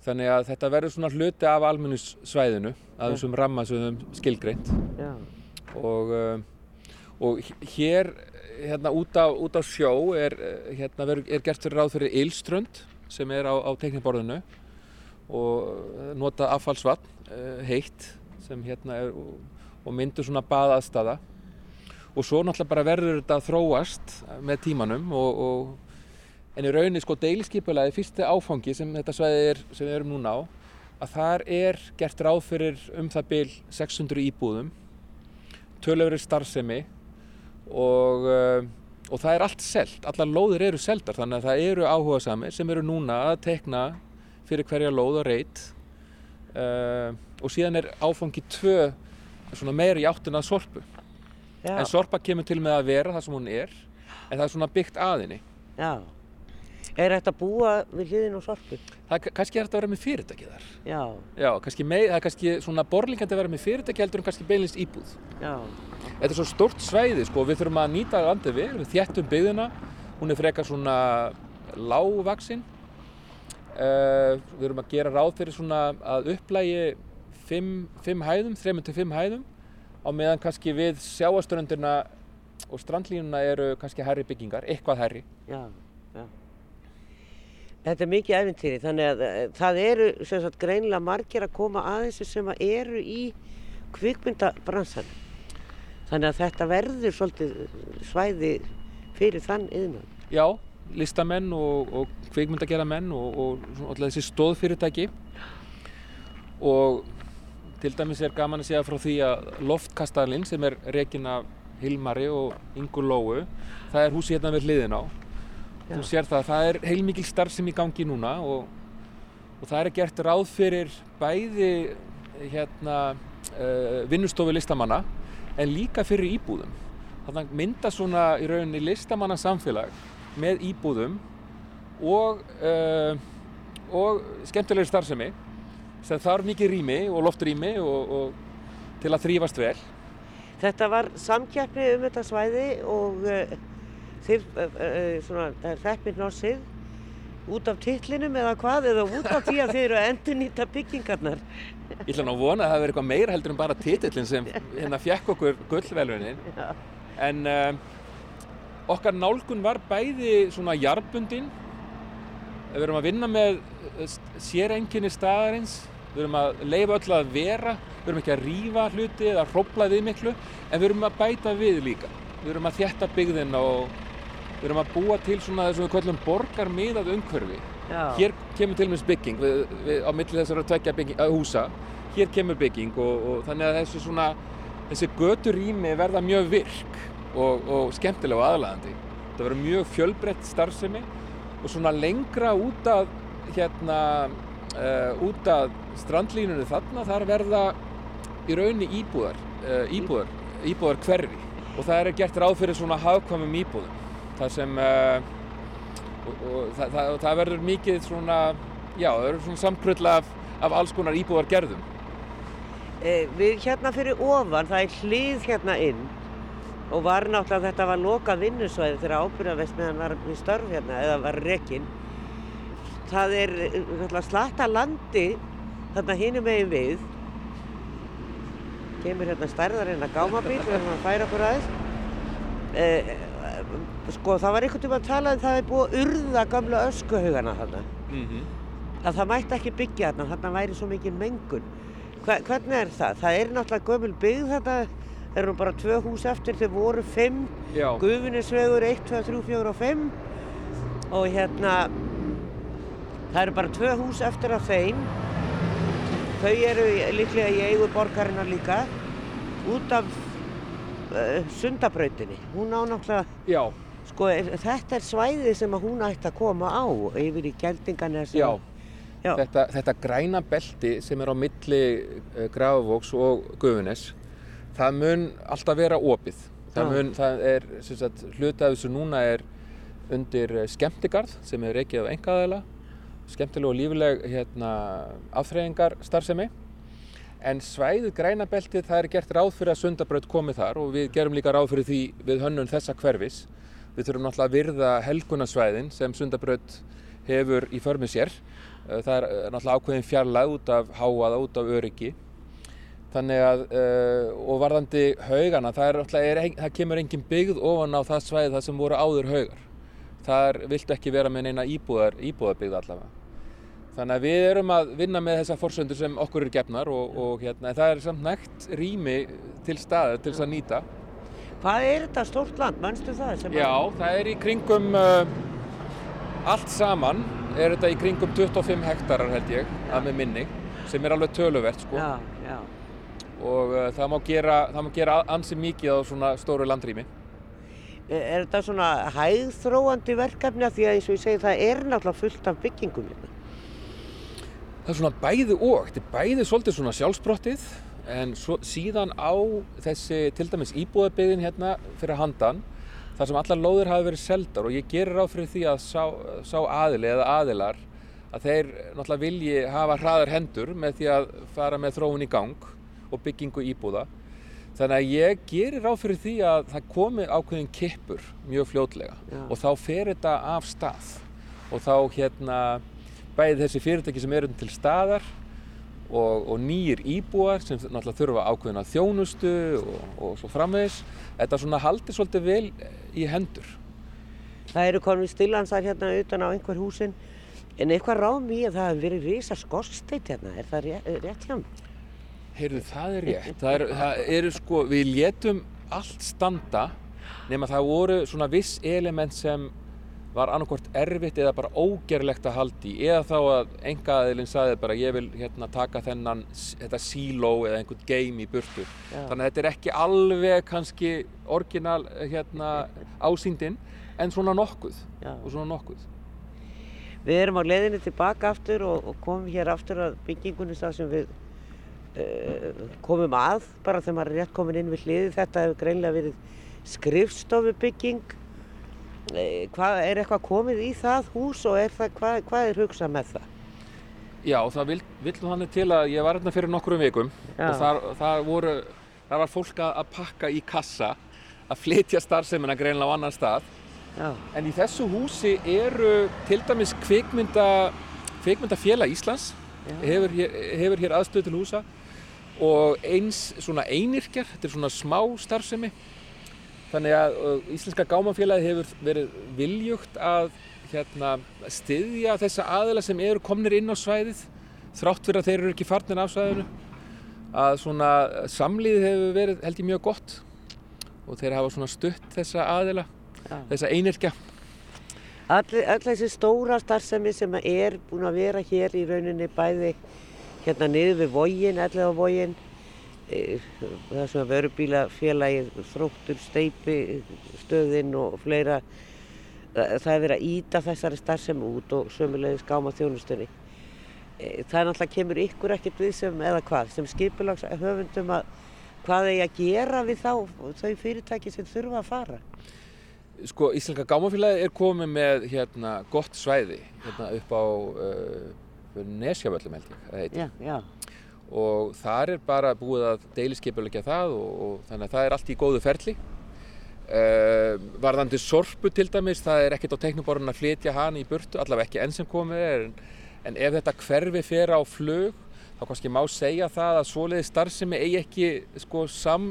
Þannig að þetta verður svona hluti af almennissvæðinu, að þessum ramma sem við höfum skilgreint. Og, uh, og hér hérna út á, út á sjó er, uh, hérna, ver, er gert fyrir ráð fyrir ylströnd sem er á, á tekniborðinu og uh, nota affallsvatn heitt sem hérna er og, og myndur svona baðaðstaða. Og svo náttúrulega bara verður þetta þróast með tímanum og, og en í rauninni sko deiliskypulagi fyrsti áfangi sem þetta svæði er sem við erum núna á að þar er gert ráð fyrir um það bil 600 íbúðum tölöfri starfsemi og, uh, og það er allt selt, allar lóðir eru seldar þannig að það eru áhuga sami sem eru núna að tekna fyrir hverja lóð og reyt uh, og síðan er áfangi tvö svona meira í áttuna að sorpu. Já, en sorpa kemur til með að vera það sem hún er en það er svona byggt aðinni já. Er þetta að búa við hliðin og sorpu? það er kannski er þetta að vera með fyrirtæki þar Já, já, kannski með, það er kannski svona borlingandi að vera með fyrirtæki heldur en kannski beinlist íbúð já, Þetta er svo stórt svæði sko, við þurfum að nýta landið vel, við þjættum byggðina, hún er frekar svona lágvaksinn. Uh, við þurfum að gera ráð fyrir svona að upplægi fimm, fimm hæðum, þreymur til fimm hæðum, á meðan kannski við sjáaströndina og strandlínuna eru kannski hærri byggingar, eitthvað hærri. já, já. Þetta er mikið æfintýri, þannig að eh, það eru sagt greinilega margir að koma að þessu sem að eru í kvikmyndabransan. Þannig að þetta verður svolítið svæði fyrir þann yðnum. Já, listamenn og, og kvikmyndageramenn og, og alltaf þessi stóðfyrirtæki og til dæmis er gaman að segja frá því að loftkastarlinn sem er rekin af Hilmari og Ingu Lóu það er húsi hérna við hliðin á þú sér það, það er heilmikil starf sem í gangi núna og, og það er gert ráð fyrir bæði hérna uh, vinnustofu listamanna en líka fyrir íbúðum. Þannig mynda svona í rauninni listamanna samfélag með íbúðum og, uh, og skemmtilegri starfsemi sem þarf mikið rými og loftrými og, og til að þrýfast vel. Þetta var samkeppni um þetta svæði og uh, uh, uh, svona, hreppir norsið út af titlinum eða hvað, eða út af því að þið eru að endurnýta byggingarnar. Ég ætla nú að vona að það verið eitthvað meira heldur en bara titillin sem hérna fjekk okkur gullvelunin en uh, okkar nálgun var bæði svona jarbundin við erum að vinna með sérenginni staðarins. Við erum að leifa öll að vera. Við erum ekki að rífa hluti eða hrópla við miklu. En við erum að bæta við líka. Við erum að þjætta byggðin og við erum að búa til svona þessum við kallum borgarmiðað umhverfi. Já. hér kemur til og bygging. Við, við, á milli þessara tvekja bygging, að húsa hér kemur bygging og, og þannig að þessi svona þessi göturými verða mjög virk og, og skemmtilega og aðlæðandi það verður mjög fjölbreytt starfsemi og svona lengra út að hérna uh, út að strandlínunni þarna þar verða í raunni íbúðar uh, íbúðar, íbúðar hverfi og það er gert ráð fyrir svona hafkvæmum íbúðum það sem uh, og, og það, það, það verður mikið svona já, það verður svona samkrull af, af alls konar íbúðar gerðum Eh, við hérna fyrir ofan, það er hlið hérna inn og var náttúrulega þetta var lokað vinnusvæði þegar ábyrðarvestmiðan var við störf hérna eða var rekinn. Það er eh, slatta landi þarna hinum megin við. Kemur hérna stærðar en að gámabíl, við erum að færa okkur aðeins. Sko það var einhvern tíma að tala um það er búið að urða gamla öskuhaugana þarna. mm -hmm. Að það mætti ekki byggja þarna, þarna væri svo mikið mengun. Hva, hvernig er það? Það er náttúrulega gömul byggð þetta, það eru bara tvö hús eftir, þau voru fimm, Já, Gufunisvegur 1, 2, 3, 4 og 5 og hérna, það eru bara tvö hús eftir af þeim. Þau eru líklega í eigu borgarinnar líka, út af uh, sundabrautinni. Hún á náttúrulega, já, sko, er- þetta er svæðið sem að hún ætti að koma á yfir í Geldinganes. já. Já. Þetta, þetta græna belti sem er á milli uh, Grafavóks og Gufunes það mun alltaf vera opið það, mun, það er sem sagt, hluti af þessu núna er undir eh, skemmtigarð sem er reikið af engaðela skemmtileg og lífileg hérna, afþreyingar starfsemi en svæðið græna beltið það er gert ráð fyrir að sundabraut komi þar og við gerum líka ráð fyrir því við hönnun þessa hverfis við þurfum náttúrulega að virða helgunarsvæðin sem sundabraut hefur í förmið sér. Eh, það er eh, náttúrulega ákveðin fjarlæg út af háaða, út af öryggi. Þannig að uh, og varðandi haugana það, er, það kemur engin byggð ofan á það svæði það sem voru áður haugar. Þar viltu ekki vera með neina íbúðar, íbúðarbyggð allavega. Þannig að við erum að vinna með þessar forsöndur sem okkur eru gefnar og, og hérna, það er samt nægt rými til staðar til þess að nýta Hvað er þetta stórt land, mannstu það? Já, að- það er í kringum uh, allt saman er þetta í kringum 25 hektarar held ég, að með minni, sem er alveg töluvert sko. Já, já. Og uh, það má gera, það má gera ansi mikið á svona stóru landrými. Er, er þetta svona hægþróandi verkefni að því að eins og ég segi það er náttúrulega fullt af byggingum hérna? Það er svona bæði og, þetta er bæði svolítið svona sjálfsbrottið en svo, síðan á þessi til dæmis íbúðabyggðin hérna fyrir handan þar sem allar lóðir hafi verið seldar og ég gerir ráð fyrir því að sá, sá aðili eða aðilar að þeir náttúrulega vilji hafa hraðar hendur með því að fara með þróun í gang og byggingu íbúða þannig að ég gerir ráð fyrir því að það komi ákveðin kippur mjög fljótlega Já. og þá fer þetta af stað og þá hérna bæði þessi fyrirtæki sem eru til staðar og, og nýjir íbúar sem náttúrulega þurfa ákveðina þjónustu og, og svo framvegis þetta svona haldi svolítið vel í hendur Það eru konum stillansar hérna utan á einhver húsin en eitthvað ráð mér að það hefur verið risa skorsteit hérna, er það rétt, rétt hjá mér? Heyrðu, það er rétt. Það eru er sko, við létum allt standa nema það voru svona viss element sem var annarkvort erfitt eða bara ógerlegt að haldi eða þá að engaðilinn sagði bara ég vil hérna taka þennan þetta síló eða einhvern game í burtu. Já. Þannig að þetta er ekki alveg kannski orginal hérna ásýndin en svona nokkuð Já. og svona nokkuð. Við erum á leiðinni tilbaka aftur og, og komum hér aftur að byggingunni það sem við uh, komum að bara þegar maður er rétt komin inn við hliði. Þetta hefur greinlega verið skrifstofubygging. Uh, hvað, er eitthvað komið í það hús og er það, hvað, hvað er hugsað með það? Já, það vill, vill nú þannig til að ég var hérna fyrir nokkrum vikum Já. og þar, þar, voru, þar var fólk að pakka í kassa að flytja starfsemina greinlega á annan stað Já, en í þessu húsi eru til dæmis kvikmynda, kvikmyndafélag Íslands hefur hefur hér aðstöð til húsa og eins svona einirkjar, þetta er svona smá starfsemi þannig að Íslenska gámafélagi hefur verið viljugt að hérna, styðja þessa aðila sem eru komnir inn á svæðið þrátt fyrir að þeir eru ekki farnir af svæðinu að svona samlíðið hefur verið held ég mjög gott og þeir hafa svona stutt þessa aðila já. þessa einirkja All, all þessi stóra starfsemi sem er búin að vera hér í rauninni bæði hérna niður við vógin, allega vógin, það sem að vörubílafélagið, þróttur, steipi, stöðin og fleira, það er verið að íta þessari starfsemi út og sömulegis gáma þjónustunni. Eh, Það er náttúrulega kemur ykkur ekkert við sem, eða hvað, sem skipulags höfundum að hvað eigi að gera við þá, þau fyrirtæki sem þurfa að fara. sko Íslenska gámafélagi er komið með hérna gott svæði hérna upp á uh, Nesjavöllum held ég að það heitir. Já, já, og þar er bara búið að deiliskipulegja það og, og þannig að það er allt í góðu ferli uh, varðandi sorpu til dæmis það er ekkert á teknuborun að flytja hana í burtu allavega ekki enn sem komið er en, en ef þetta hverfi fer á flug þá kannski má segja það að svoleiði starfsemi eigi ekki sko sam,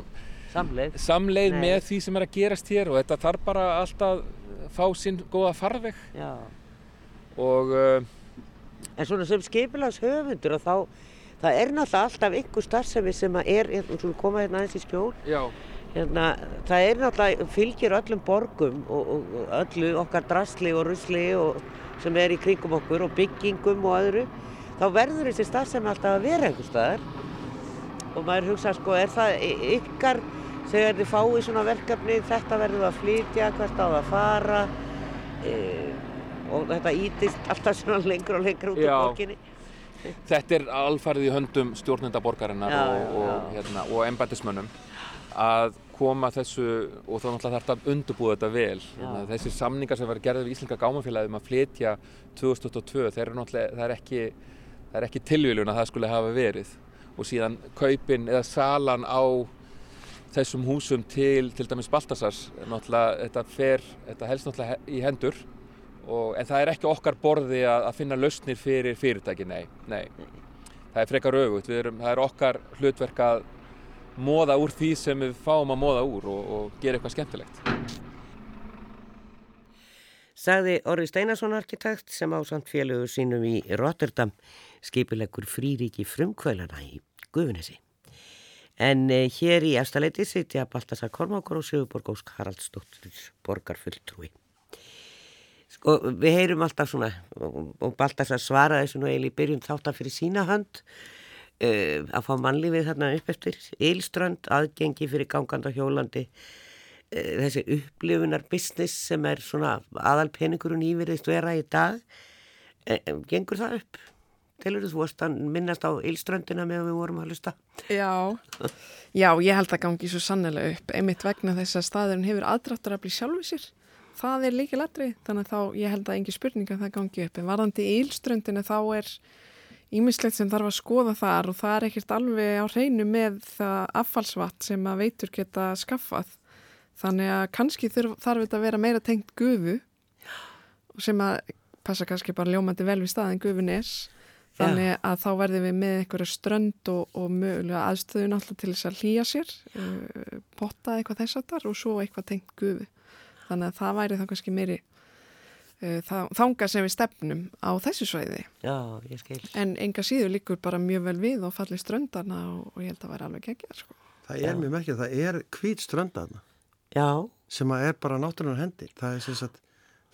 samleið. samleið með því sem er að gerast hér og þetta þarf bara alltaf fá sinn góða farveg Já. og uh, En svona sem skipulags höfundur og þá, það er náttúrulega alltaf ykkur starfsemi sem er, hérna, koma hérna aðeins í skjól, já, hérna, það er náttúrulega, fylgir öllum borgum og, og öllu okkar drasli og rusli og, sem er í kringum okkur og byggingum og öðru, þá verður þessi starfsemi alltaf að vera einhver staðar. Og maður hugsa sko, er það ykkar, þegar þið fáið svona verkefni, þetta verður að flytja, hvert á það að fara, e, og þetta ítist alltaf svona lengur og lengur út úr borginni. Þetta er alfarið í höndum stjórnenda borgarinnar Já, og, og, hérna, og embættismönnum að koma þessu og þá náttúrulega þarf þetta að undurbúa þetta vel. Að þessir samningar sem var gerðið við Íslenska gámafélagið um að flytja 2022 þeir eru náttúrulega, það er ekki það er ekki tilvílun að það skulle hafa verið. Og síðan kaupin eða salan á þessum húsum til til dæmis Baltasars náttúrulega þetta fer, þetta helst náttúrulega í hendur og, en það er ekki okkar borði að, að finna lausnir fyrir fyrirtæki, nei, nei. Það er frekar erum, það er okkar hlutverk að móða úr því sem við fáum að móða úr og, og gera eitthvað skemmtilegt. Sagði Orri Steinarsson arkitekt sem á samt félagur sínum í Rotterdam skipilegur fríríki frumkvælana í Guðunesi. En eh, hér í efstaleiti sitja Baltasar Kormákur og Sigurborg Ósk Haraldsdóttir borgarfulltrúi. Sko, við heyrum alltaf svona og, og Baltasar svaraði þessu nú eiginlega í byrjun þáttan fyrir sína hönd uh, að fá mannlífið þarna upp eftir Ílströnd, aðgengi fyrir ganganda hjólandi uh, þessi upplifunar business sem er svona aðal peningurinn íverðist vera í dag uh, gengur það upp? Telur þú varst að minnast á Ílströndina með við vorum að hlusta? Já, já, ég held að gangi svo sannlega upp einmitt vegna þess að staðurinn hefur aðdráttur að bli sjálfu sér það er líka latri, þannig að þá ég held að engi spurning að það gangi upp, en varðandi í Ílströndinu þá er ímislegt sem þarf að skoða þar og það er ekkert alveg á hreinu með það affallsvatt sem að veitur geta skaffað. Þannig að kannski þarf, þetta að vera meira tengt gufu sem að passa kannski bara ljómandi vel við staðin gufun er þannig að þá verðum við með einhverja strönd og, og mögulega aðstöðun alltaf til þess að hlýja sér uh, potta eitthvað þess að þar og svo eitthvað tengt gufu þannig að það væri þá kannski meiri uh, þanga sem við stefnum á þessu sveiði Já, ég skil. En enga síður líkur bara mjög vel við og falli ströndarna og, og ég held að það væri alveg ekki sko. Það er mjög merkið, það er hvít ströndarna Já. Sem að er bara náttúrunar hendir. Það er sem sagt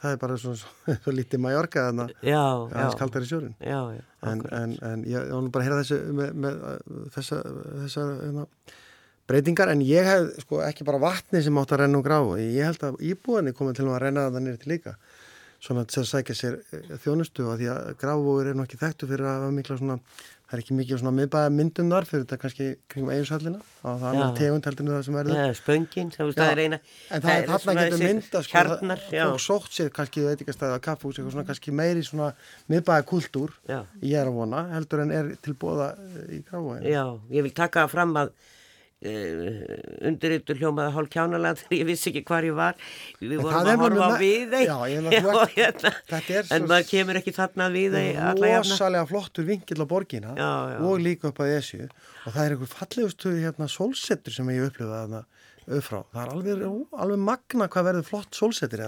það er bara svona svo, svo lítið majorka þarna. Aðeins kaldar í sjórin já, já, en, en, en ég var nú bara að heyra þessu með, með þessa, þessa hérna, breytingar en ég hef sko ekki bara vatni sem átt að renna og gráðu ég held að íbúinni komið til að renna það til líka svona til að sækja sér eh, þjónustu og því að gráður er nokkið þekktu fyrir að mikla svona það er ekki mikið svona miðbæða myndundar fyrir þetta kannski kring eiginsallina og það er tegund heldur það sem verður. Spöngin, það er eina en það er þarna getur mynda sko, kjarnar, og sótt sér kannski veitikastæða kaffús eitthvað svona kannski meiri svona miðbæða kultúr ég er að vona heldur en er til bóða í gráðvæðinu Já, ég vil taka fram að Uh, undirittur hljómaði hálf kjánalega þegar ég vissi ekki hvar ég var. Við vorum að horfa á við hérna. en maður kemur ekki þarna við rosalega flottur vingill á borgina já, já. og líka upp að þessu og það er einhver fallegustu hérna, sólsettur sem ég upplifði þarna auðfrá það er alveg, alveg magna hvað verður flott sólsettur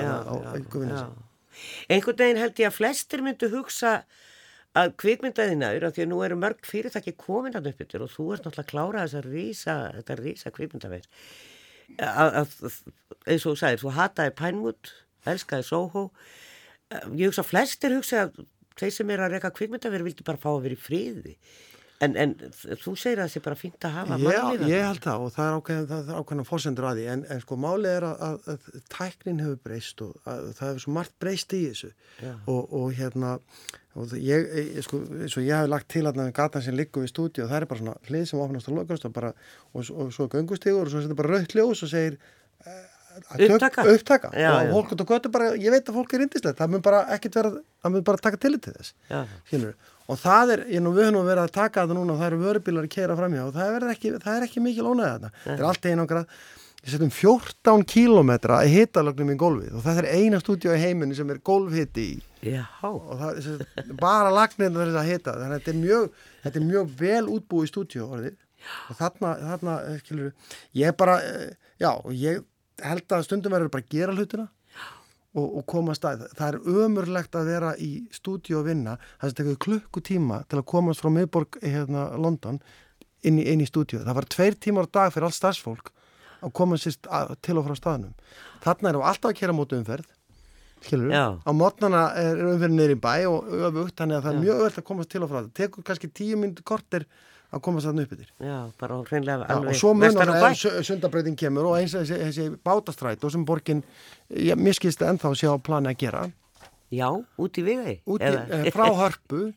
einhvern veginn held ég að flestir myndu hugsa að kvikmyndaðinaður, af því að nú eru mörg fyrirtæki komin að upp yfir og þú ert náttúrulega að klára þess að rísa, þetta rísa kvikmyndaverð eins og þú sagðir, þú hataði Pinewood elskaði Soho. Ég hugsa flestir hugsa að þeir sem er að reyka kvikmyndaverð vildi bara fá að vera í fríði En, en þú segir að það sé bara fínt að hafa mannlíðan? Já, ég held það og það er ákveðin, ákveðin fórsendur að því. En, en sko málið er að, að, að tæknin hefur breyst og að, það hefur svo margt breyst í þessu. Og, og hérna og ég, ég, sko, svo ég hef lagt til að gatan sem liggur við stúdíu og það er bara svona hlið sem opnast og lokast og bara og, og svo göngustegur og svo setur bara rauðt ljós og segir uh, upptaka, upptaka. Já, og fólk og götu bara, ég veit að fólk er indislegt það mun bara ekkit vera, það mun bara taka til þess og það er, ég nú við höfum verið að taka þetta núna og það eru vörubílar að keira fram hjá og það er ekki, það er ekki mikil ónæða þetta það er allt einangrað. Við setjum 14 kílometra í hitalögnum í gólfið og það er eina stúdíu í heiminu sem er gólfhitti í. Já. og það er bara lagnirna þess að hita. Þannig að þetta er mjög, þetta er mjög vel útbúið stúdíu orðið. Og þarna, þarna eh, skilur, ég bara eh, já, ég held að stundum verður bara að gera hlutina og, og koma að. Það er ömurlegt að vera í stúdíu og vinna það sem tekur klukkutíma til að komast frá miðborg hérna London inn í, í stúdíu. Það var tveir tímar dag fyrir allt starfsfólk að koma sérst til og frá staðnum. Þarna erum við alltaf að kera mótu umferð skilur á mótnana er umferðin neyri bæ og öfugt, þannig að það er Já. mjög öll að komast til og frá. Það tekur kannski tíu myndu kortir að komast þarna upp yfir. Já, bara hreinlega alveg og svo munar að sundabröðin kemur og eins og þessi, þessi bátastræt og sem borgin, ég miskist ennþá sé á plani að gera. Já, út í viðei. Úti, eh, frá harpu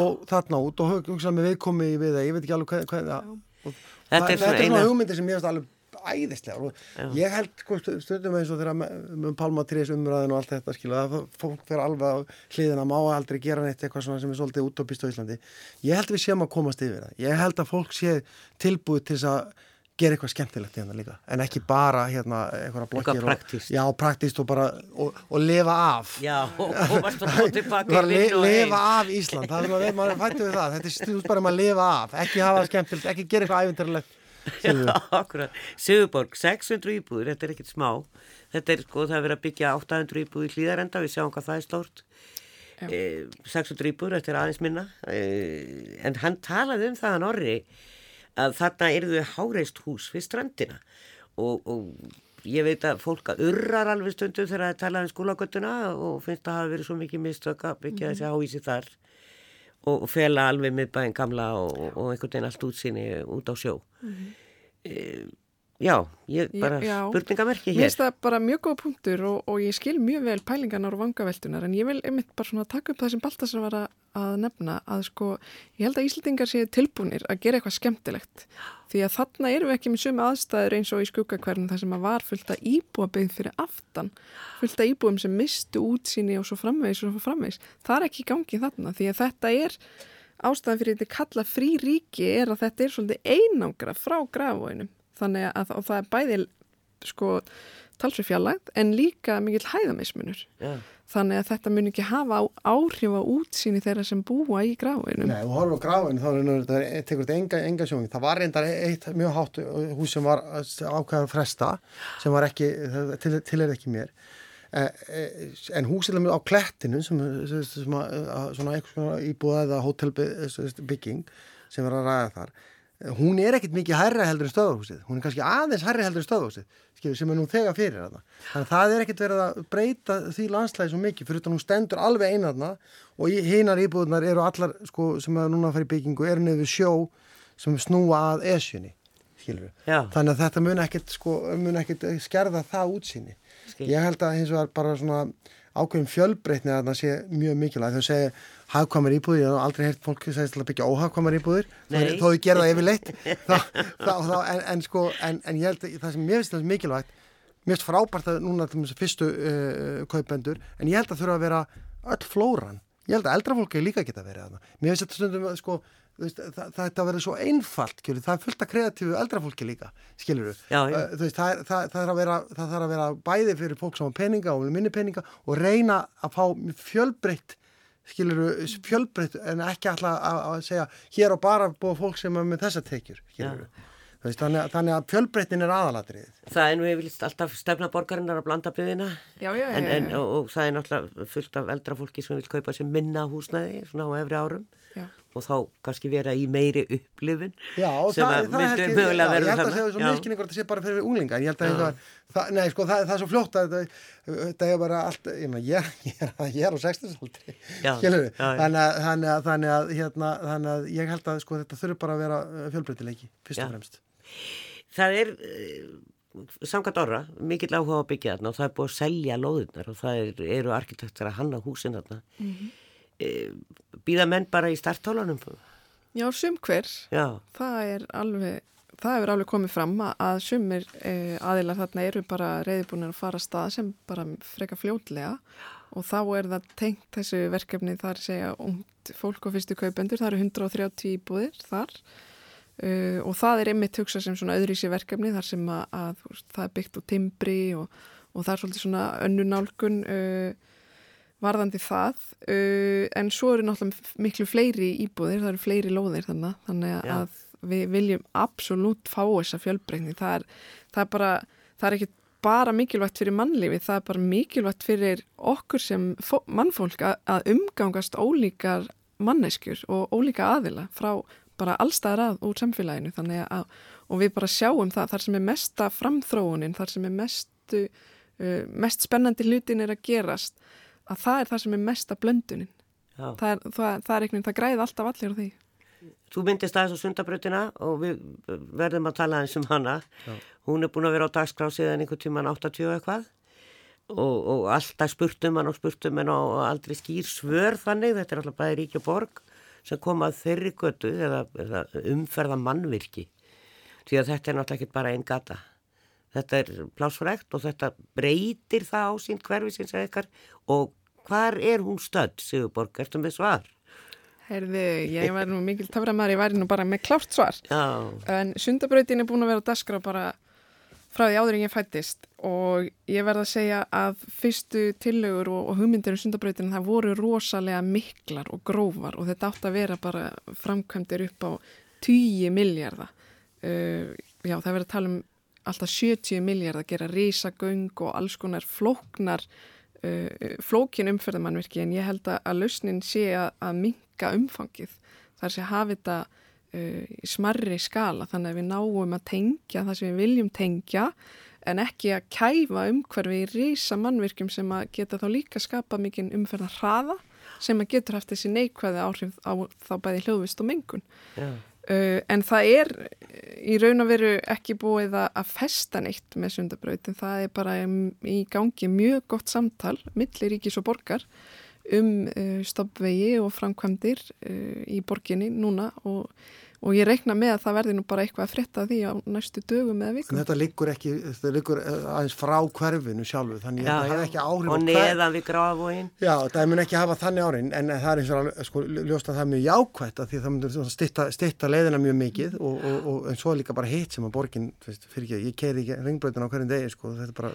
og þarna út og hugsa með viðkomi í viðei, ég veit ekki alveg hvað, hvað það, þetta er svona, hugmyndir sem ég veist alveg æðislega og ég held sko, stundum eins og þegar með Palmatrís umræðin og allt þetta skilja að fólk fyrir alveg á hliðina má aldrei gera neitt eitthvað sem er svolítið útópist á Íslandi. Ég held við séum að komast yfir það. Ég held að fólk sé tilbúið til að gera eitthvað skemmtilegt hérna líka en ekki bara hérna eitthvað blokkir eitthvað praktíst já praktíst og bara og, og lifa af. Já og komast og tilbaka le, lifa af Ísland það er að maður fættu við það. Þetta er stjórn bara um að lifa af ekki hafa skemmtilegt ekki gera eitthvað ævindarlegt. Sigurborg, 600 íbúður, þetta er ekkert smá. Þetta er sko, það er verið að byggja 800 íbúður í hlýðarenda, við sjáum hvað það er stórt. E, 600 íbúður, þetta er aðeins minna. E, en hann talaði um það að Norri að þarna erðu háreist hús við strandina og, og ég veit að fólk að urrar alveg stundu þegar það talaði um skólagötuna og finnst að það hafi verið svo mikið mistök að byggja þessi háísi þar og, fela alveg miðbæðin gamla og, og einhvern veginn allt útsinni út á sjó. e, já, ég bara Já, já. spurningamerki Mér hér. finnst það bara mjög góð punktur og, og ég skil mjög vel pælingarnar og vangaveltunar en ég vil einmitt bara svona taka upp það sem Baltasar var að, að nefna að sko, ég held að Íslandingar séu tilbúnir að gera eitthvað skemmtilegt því að þarna erum við ekki með sömu aðstæður eins og í skuggakverðin þar sem að var fullt að íbúa byggð fyrir aftan. Fullt að íbúum sem mistu útsýni og svo framvegis og svo framvegis. Það er ekki í gangi þarna því að þetta er ástæðan fyrir þetta kalla frí ríki er að þetta er svolítið einangra frá grafvóinum þannig að það er bæði sko talsvið fjallægt en líka mikill hæðamismunur. Já. Þannig að þetta mun ekki hafa áhrif á útsýni þeirra sem búa í grafvóinum Nei, og horfum á gráin þá er þetta, tekur enga, enga sjóning. Það var reyndar eitt mjög hátt hús sem var ákveðan fresta sem var ekki, það til, til er ekki mér. Eh, eh, En húsið á klettinu sem, sem, sem að, að, svona eitthvað íbúða eða hótelbygging sem var að ræða þar hún er ekkit mikið hærra heldur en stöðahúsið hún er kannski aðeins hærri heldur en stöðahúsið sem er nú þegar fyrir þarna. Þannig að það er ekkit verið að breyta því landslæði svo mikið fyrir þetta hún stendur alveg einarna og hinar íbúðunar eru allar sko, sem er núna að fara í byggingu eru nefnir sjó sem snúa að esjunni þannig að þetta mun ekkit, sko, mun ekkit skerða það útsýni. Skil. ég held að hins vegar bara svona ákveðum fjölbreytni að það sé mjög mikilvæg. Þau segja hagkvæmar íbúðir ég hef aldrei heyrt fólk segist til að byggja óhagkvæmar íbúðir. Þó, þau gera það yfirleitt. Þá, þá, þá, en, en sko en, en ég held að það sem mér finnst það mikilvægt mér finnst frábært að núna til þessu fyrstu uh, kaupendur en ég held að þurfa að vera öll flóran. Ég held að eldra fólki líka geta verið þarna. Mér finnst þetta stundum að, sko það, það, það verður svo einfalt kjölu, það er fullt af kreatífu eldra fólki líka skilur. Uh, þú það, er- það, það, þarf að vera, það þarf að vera bæði fyrir fólk sem á peninga og minni peninga og reyna að fá fjölbreytt skilur fjölbreytt en ekki alltaf að, að segja hér á bara búið fólk sem er með þessa tekjur skilur veist, þannig, að- þannig að fjölbreyttin er aðalatriðið. Það er nú yfirleitt alltaf stefna borgarinnar að blanda byggðina. Já, já, já, en, en, já. og, og það er náttúrulega fullt af eldra fólki sem vil kaupa sér minna húsnæði svona á efri árum Já. og þá kannski vera í meiri upplifun Já, sem það, að það myndu held ég, held að það er svo Já. miskynningur að þetta sé bara fyrir unglinga. Ég held að það, það, nei, sko, það, það er svo fljótt að þetta, þetta er bara allt ég, meina, ég, ég, er, ég er á 60 aldri Já, skilur við, já, já. þannig að, þannig að, þannig að, hérna, þannig að ég held að sko, þetta þurfi bara að vera fjölbreytileiki fyrst og fremst. Það er uh, samkvæmt orra mikill áhuga á að byggja þarna og það er búið að selja lóðunar og það er, eru arkitektur að hanna húsin þarna. Mm Býða menn bara í starthólunum Já, sum hver, Já, það er alveg, það hefur alveg komið fram að- sumir eh, aðilar þarna eru bara reyðbúinir að fara að stað sem bara freka fljótlega. Og þá er það tengt þessu verkefni þar segja ungt fólk og fyrstu kaupendur, það eru 130 íbúðir þar. Uh, og það er einmitt hugsað sem svona öðrísi verkefni þar sem að, að það er byggt úr timbri og, og það er svolítið svona önnu nálgun uh, varðandi það uh, en svo eru náttúrulega miklu fleiri íbúðir, það eru fleiri lóðir þannig, þannig Já. að við viljum absolutt fá þessa fjölbreytni það er, það er bara, það er ekki bara mikilvægt fyrir mannlífi, það er bara mikilvægt fyrir okkur sem fó, mannfólk að umgangast ólíkar manneskjur og ólíka aðila frá bara allstaðar að úr samfélaginu þannig að, og við bara sjáum það þar sem er mesta framþróunin, þar sem er mestu, uh, mest spennandi hlutin er að gerast að það er það sem er mesta blöndunin já. það er, það, það er einhvern veginn, það græði alltaf allir á því Þú myndist aðeins á sundabrautina og við verðum að tala eins um hana. Hún er búin að vera á dagskrá síðan einhvern tíman 80 og eitthvað og, og alltaf spurt um hann og spurt um hann og aldrei skýr svör þannig. Þetta er alltaf bæði ríki og borg sem kom að þeirri götu eða, eða umferða mannvirki. Því að þetta er náttúrulega ekki bara einn gata. Þetta er plásfrækt og þetta breytir það ásýnd hverfisins eða ykkar. Og hvar er hún stödd, Sigurborg, ertu með svar? Heyrðu, ég væri nú mikil töframæður, ég væri nú bara með klárt svar. Já, en sundabrautin er búin að vera á dagskrá bara frá því áður en ég fættist og ég verð að segja að fyrstu tillögur og, og hugmyndir um sundabrautin það voru rosalega miklar og grófar. Og þetta átt að vera bara framkvæmdir upp á 10 miljardar uh, já það verður að tala um alltaf 70 miljardar að gera risagöng og alls konar flóknar uh, flókin umferðamannverki en ég held að, að lausnin sé að, að minka umfangið þar sé að hafa þetta uh, í smarri skala þannig að við náum að tengja það sem við viljum tengja en ekki að kæfa umhverfi í rísa mannvirkjum sem að geta þá líka skapa mikinn umferðan hraða sem að getur haft þessi neikvæði áhrif á þá bæði hljóðvist og mengun. Já. Uh, en það er í raun og veru ekki búið að, festa neitt með sundabraut en það er bara í gangi mjög gott samtal millir ríkis og borgar um uh, stoppvegi og framkvæmdir í borginni núna og, og ég reikna með að það verði nú bara eitthvað að fretta því á næstu dögum eða En vikum. þetta liggur ekki, þetta liggur eh, aðeins frá hverfinu sjálfu, þannig að hefur já. ekki áhrif Og neðan við gráfóin. Já, það mun ekki hafa þannig árin, en það er eins og alveg, sko, ljóst að það er mjög jákvætt að því að það mun stitta, stitta leiðina mjög mikið og, og, og en svo er líka bara hitt sem að borgin, þú veist, fyrir ekki, ég keiri ekki ringbröðin á hverjum degi, sko, þetta er bara,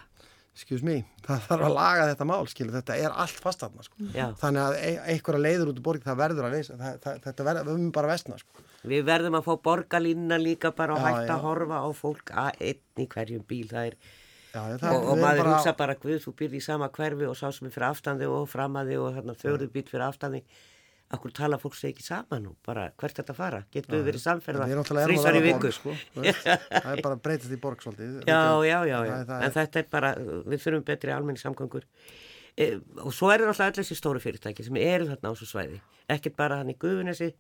excuse me, það þarf að laga þetta mál, skilu, þetta er allt fast aðna, sko. Þannig að e einhverja leiður út úr borgin, það verður að leysa, það, það, þetta verður, við höfum bara vestna, sko. Við verðum að fá borgarlínuna líka bara og hægt að horfa á fólk að einn í hverjum bíl. Það er, Já, það, og, og maður bara- hugsa bara, guð, þú byrði í sama hverfi og sá sem er fyrir aftandi og framaði og hérna þjóðu bíl fyrir aftandi. Akkur tala fólk sig ekki saman nú, bara hvert þetta fara? Getur við verið samferða þrísvar í viku? sko, það er bara að breytast í borg svolítið. Já, já, já, já. Það, það en þetta er bara, við þurfum betri almenni samgöngur. E, og svo eru alltaf allir þessi stóru fyrirtæki sem eru þarna á þessu svæði. Ekkert bara hann í Guðunesi,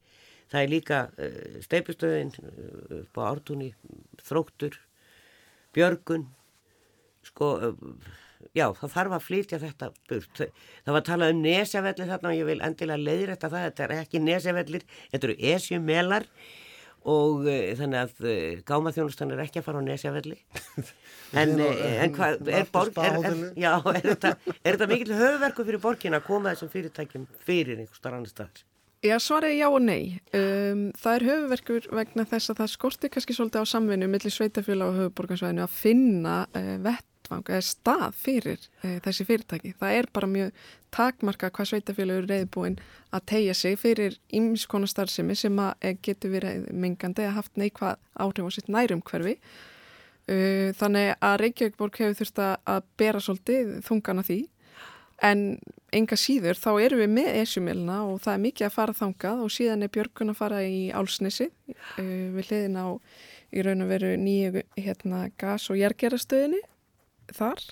það er líka uh, steipustöðin uh, upp á ártúni, þróttur, björgun, sko, uh, já, það þarf að flytja þetta burt. Það var að tala um nesjavellir þarna og ég vil endilega leiðrætta það, þetta er ekki nesjavellir, þetta eru esjumelar og uh, þannig að uh, gámaþjónustan er ekki að fara á nesjavelli. En, á- eh, en hvað, er, borg, er, er, já, er, þetta, er þetta mikill höfverku fyrir borgin að koma þessum fyrirtækjum fyrir einhver starf annar staðar? Já, svarið er já og nei. Um, það er höfuverkur vegna þess að það skortir kannski svolítið á samvinnu millir sveitafjöla og höfuborgarsvæðinu að finna uh, vettvang eða stað fyrir uh, þessi fyrirtæki. Það er bara mjög takmarka hvað sveitafjöla eru reyðbúin að tegja sig fyrir ýmiskona starfsemi sem að eh, getur verið mengandi að haft neikvað áhrif á sitt nærumhverfi. Uh, þannig að Reykjavíkborg hefur þurft að- bera svolítið þungana því en enga síður þá erum við með esjumilna og það er mikið að fara þangað og síðan er Björgun að fara í Álsnesi uh, við hliðin á í raun og veru nýju hérna, gas- og jærgerastöðinni þar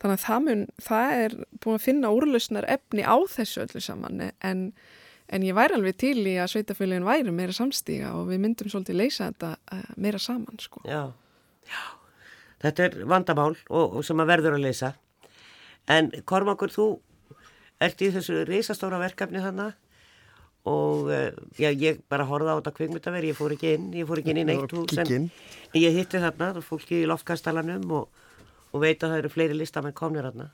þannig að það, mun, það er búin að finna úrlausnar efni á þessu öllu saman en, en ég væri alveg til í að sveitafélagin væri meira samstíga og við myndum svolítið leysa þetta uh, meira saman sko. Já, já. Þetta er vandamál og, og sem að verður að leysa. En Kormakur, þú ert í þessu risastóra verkefni þannig og eh, já, ég bara horfði á þetta kvikmyndaveri, ég fór ekki inn, ég fór ekki inn í neitt hús. En ég hitti þarna, fólki í loftkastalanum og, og veit að það eru fleiri listamenn komnir þarna.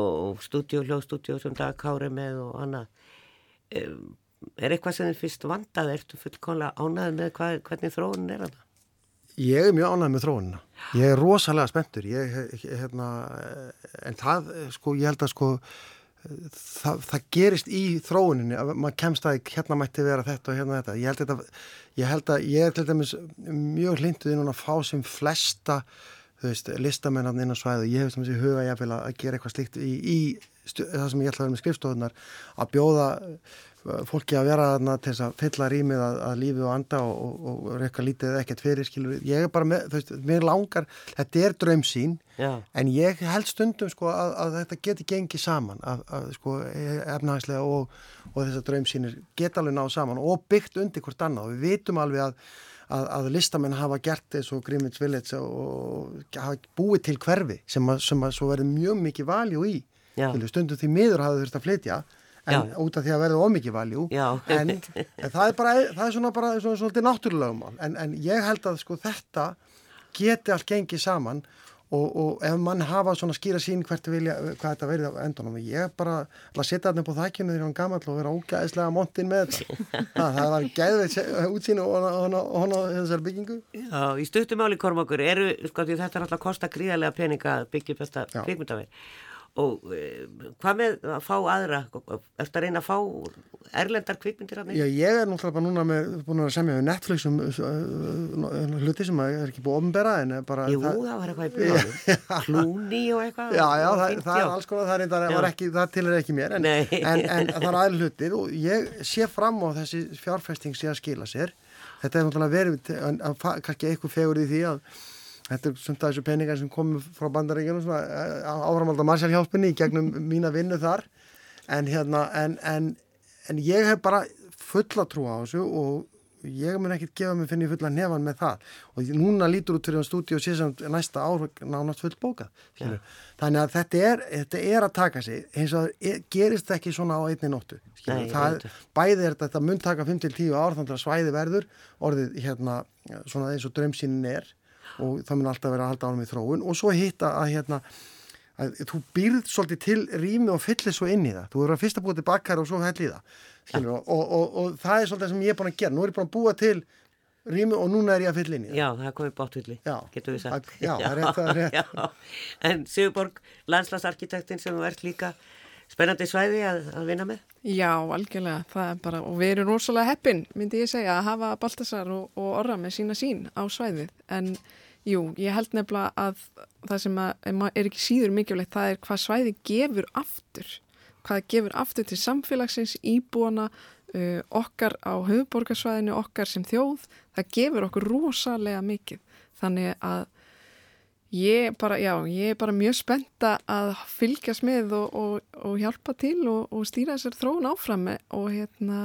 Og stúdíu, hljóðstúdíu sem Dag Kári með og annað. Um, er eitthvað sem þið fyrst vandað, ertu fullkonlega ánæðið með hvað, hvernig þróunin er þarna? Ég er mjög ánægð með þróunina. Ég er rosalega spenntur. Ég, hérna, en það, sko, ég held að sko, það, það gerist í þróuninni að maður kemst að hérna mætti vera þetta og hérna þetta. Ég held, þetta, ég held að ég er til dæmis mjög hlinduð inn að fá sem flesta þú veist, listamennarn inn á svæðu. Ég hef sem þessi huga ég að gera eitthvað slíkt í, í það sem ég ætla að vera með skrifstofunar að bjóða fólki að vera þarna til þess að fylla rýmið að, að lífi og anda og, og, og reyka lítið eða ekkert fyrir, skilur. Ég er bara með, þú veist, mér langar, þetta er draumsýn, Já. en ég held stundum sko að, að þetta geti gengið saman, að, að sko efnahagslega og, og þessar draumsýnir geta alveg náð saman og byggt undir hvort annað og við vitum alveg að Að, að listamenn hafa gert eins og Greenwich Village og hafa búið til hverfi sem að, sem að svo verður mjög mikið valjú í. Stundum því miður hafa þurft að flytja en Já. út af því að verða ómikið valjú en, en það er bara það er svona bara svona, svona náttúrulegumál en, en ég held að sko þetta geti allt gengið saman og, og ef mann hafa svona skýra sín hvert vilja, hvað þetta verið á endunum ég bara að setja þarna upp á þakkinu þegar hann gammal og vera ógæðislega montinn með þetta. Það, það var gæðveit útsýn og hona þessar byggingu. Já, í stuttumáli Kormakur eru, sko þetta er alltaf að kosta gríðarlega peninga að byggja Já. kvikmyndaveg og e, hvað með að fá aðra? Ertu að reyna að fá erlendar kvikmyndir að Já, ég er náttúrulega bara núna með, búin að semja við Netflix um uh, uh, hluti sem að er ekki búið ofnbera en bara Jú, það, var eitthvað í bjóðanum Klúni og eitthvað. Já, já, það, það er alls konar, það er Já. var ekki, það til er ekki mér, en, en, en það er aðeins hlutir og ég sé fram á þessi fjárfesting sé að skila sér. Þetta er náttúrulega verið, kannski eitthvað fegur í því að, þetta er sumt af þessu peningar sem komur frá bandaríkjunum áframaldar Marshallhjálpunni í gegnum mína vinnu þar. En hérna en, en, en ég hef bara fulla trú á þessu og ég mun ekkert gefa mig finn ég fulla nefan með það. Og núna lítur út fyrir hann stúdíu og síðan næsta ár nánast full bókað ja. þannig að þetta er, þetta er að taka sig. Eins og það gerist ekki svona á einni nóttu Nei, það, bæði er þetta, þetta mun taka 5-10 ár þannig að svæði verður orðið hérna svona eins og drömsinin er og það mun alltaf vera að halda ánum í þróun. Og svo hitta að hérna að þú býrð svolítið til rými og fyllir svo inn í það. Þú verður að fyrsta búið til bakkar og svo hell í það Skilur, og, og, og, og það er svolítið sem ég er búin að gera. Nú er ég búin að búa til rými og núna er ég að fylla inn í það. Já, það er komið bátvilli, getur við sagt. Já, það er rétt, það er rétt. En Sigurborg, landslagsarkitektin sem þú ert líka spennandi svæði að, að vinna með. Já, algjörlega, það er bara og við erum rosalega heppin, myndi ég segja að hafa Baltasar og Orra með sína sín á svæðið, en jú, ég held nefnilega að það sem að, er ekki síður mikilvægt, það er hvað svæði gefur aftur. Hvað gefur aftur til samfélagsins, íbúana, uh, okkar á höfuborgarsvæðinu, okkar sem þjóð, það gefur okkur rosalega mikið. Þannig að ég bara, já, ég er bara mjög spenta að fylgjast með og, og, og hjálpa til og, og stýra þessar þróun áfram og hérna...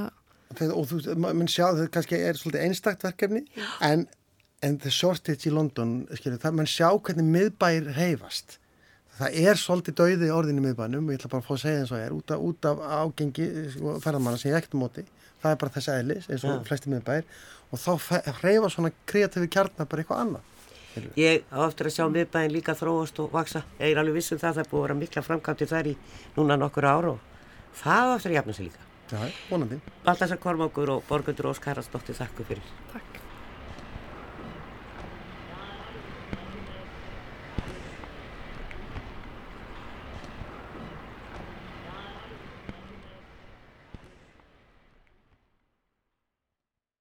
Og þú, mann sjá, þetta kannski er svolítið einstakt verkefni, en, en the shortage í London, skilur, það mann sjá hvernig miðbær reyfast það er svolítið dauði orðinni miðbænum og ég ætla bara að fá að segja eins og ég er út af, út af ágengi sko, ferðamanna sem ég ekkert móti. Það er bara þessi eðlis eins og ja. flesti miðbær og þá hreyfa svona kreatífi kjarnar bara eitthvað annað Ég á eftir að sjá miðbæn líka þróast og vaksa ég er alveg vissum það það er búið að vera mikla framkvæmti þar í núna nokkur ára og það á eftir að jafna sig líka. Já, vonandi. Baltasar Kormákur og Borgundur Óskar Haraldsdóttir, þakku fyrir. Takk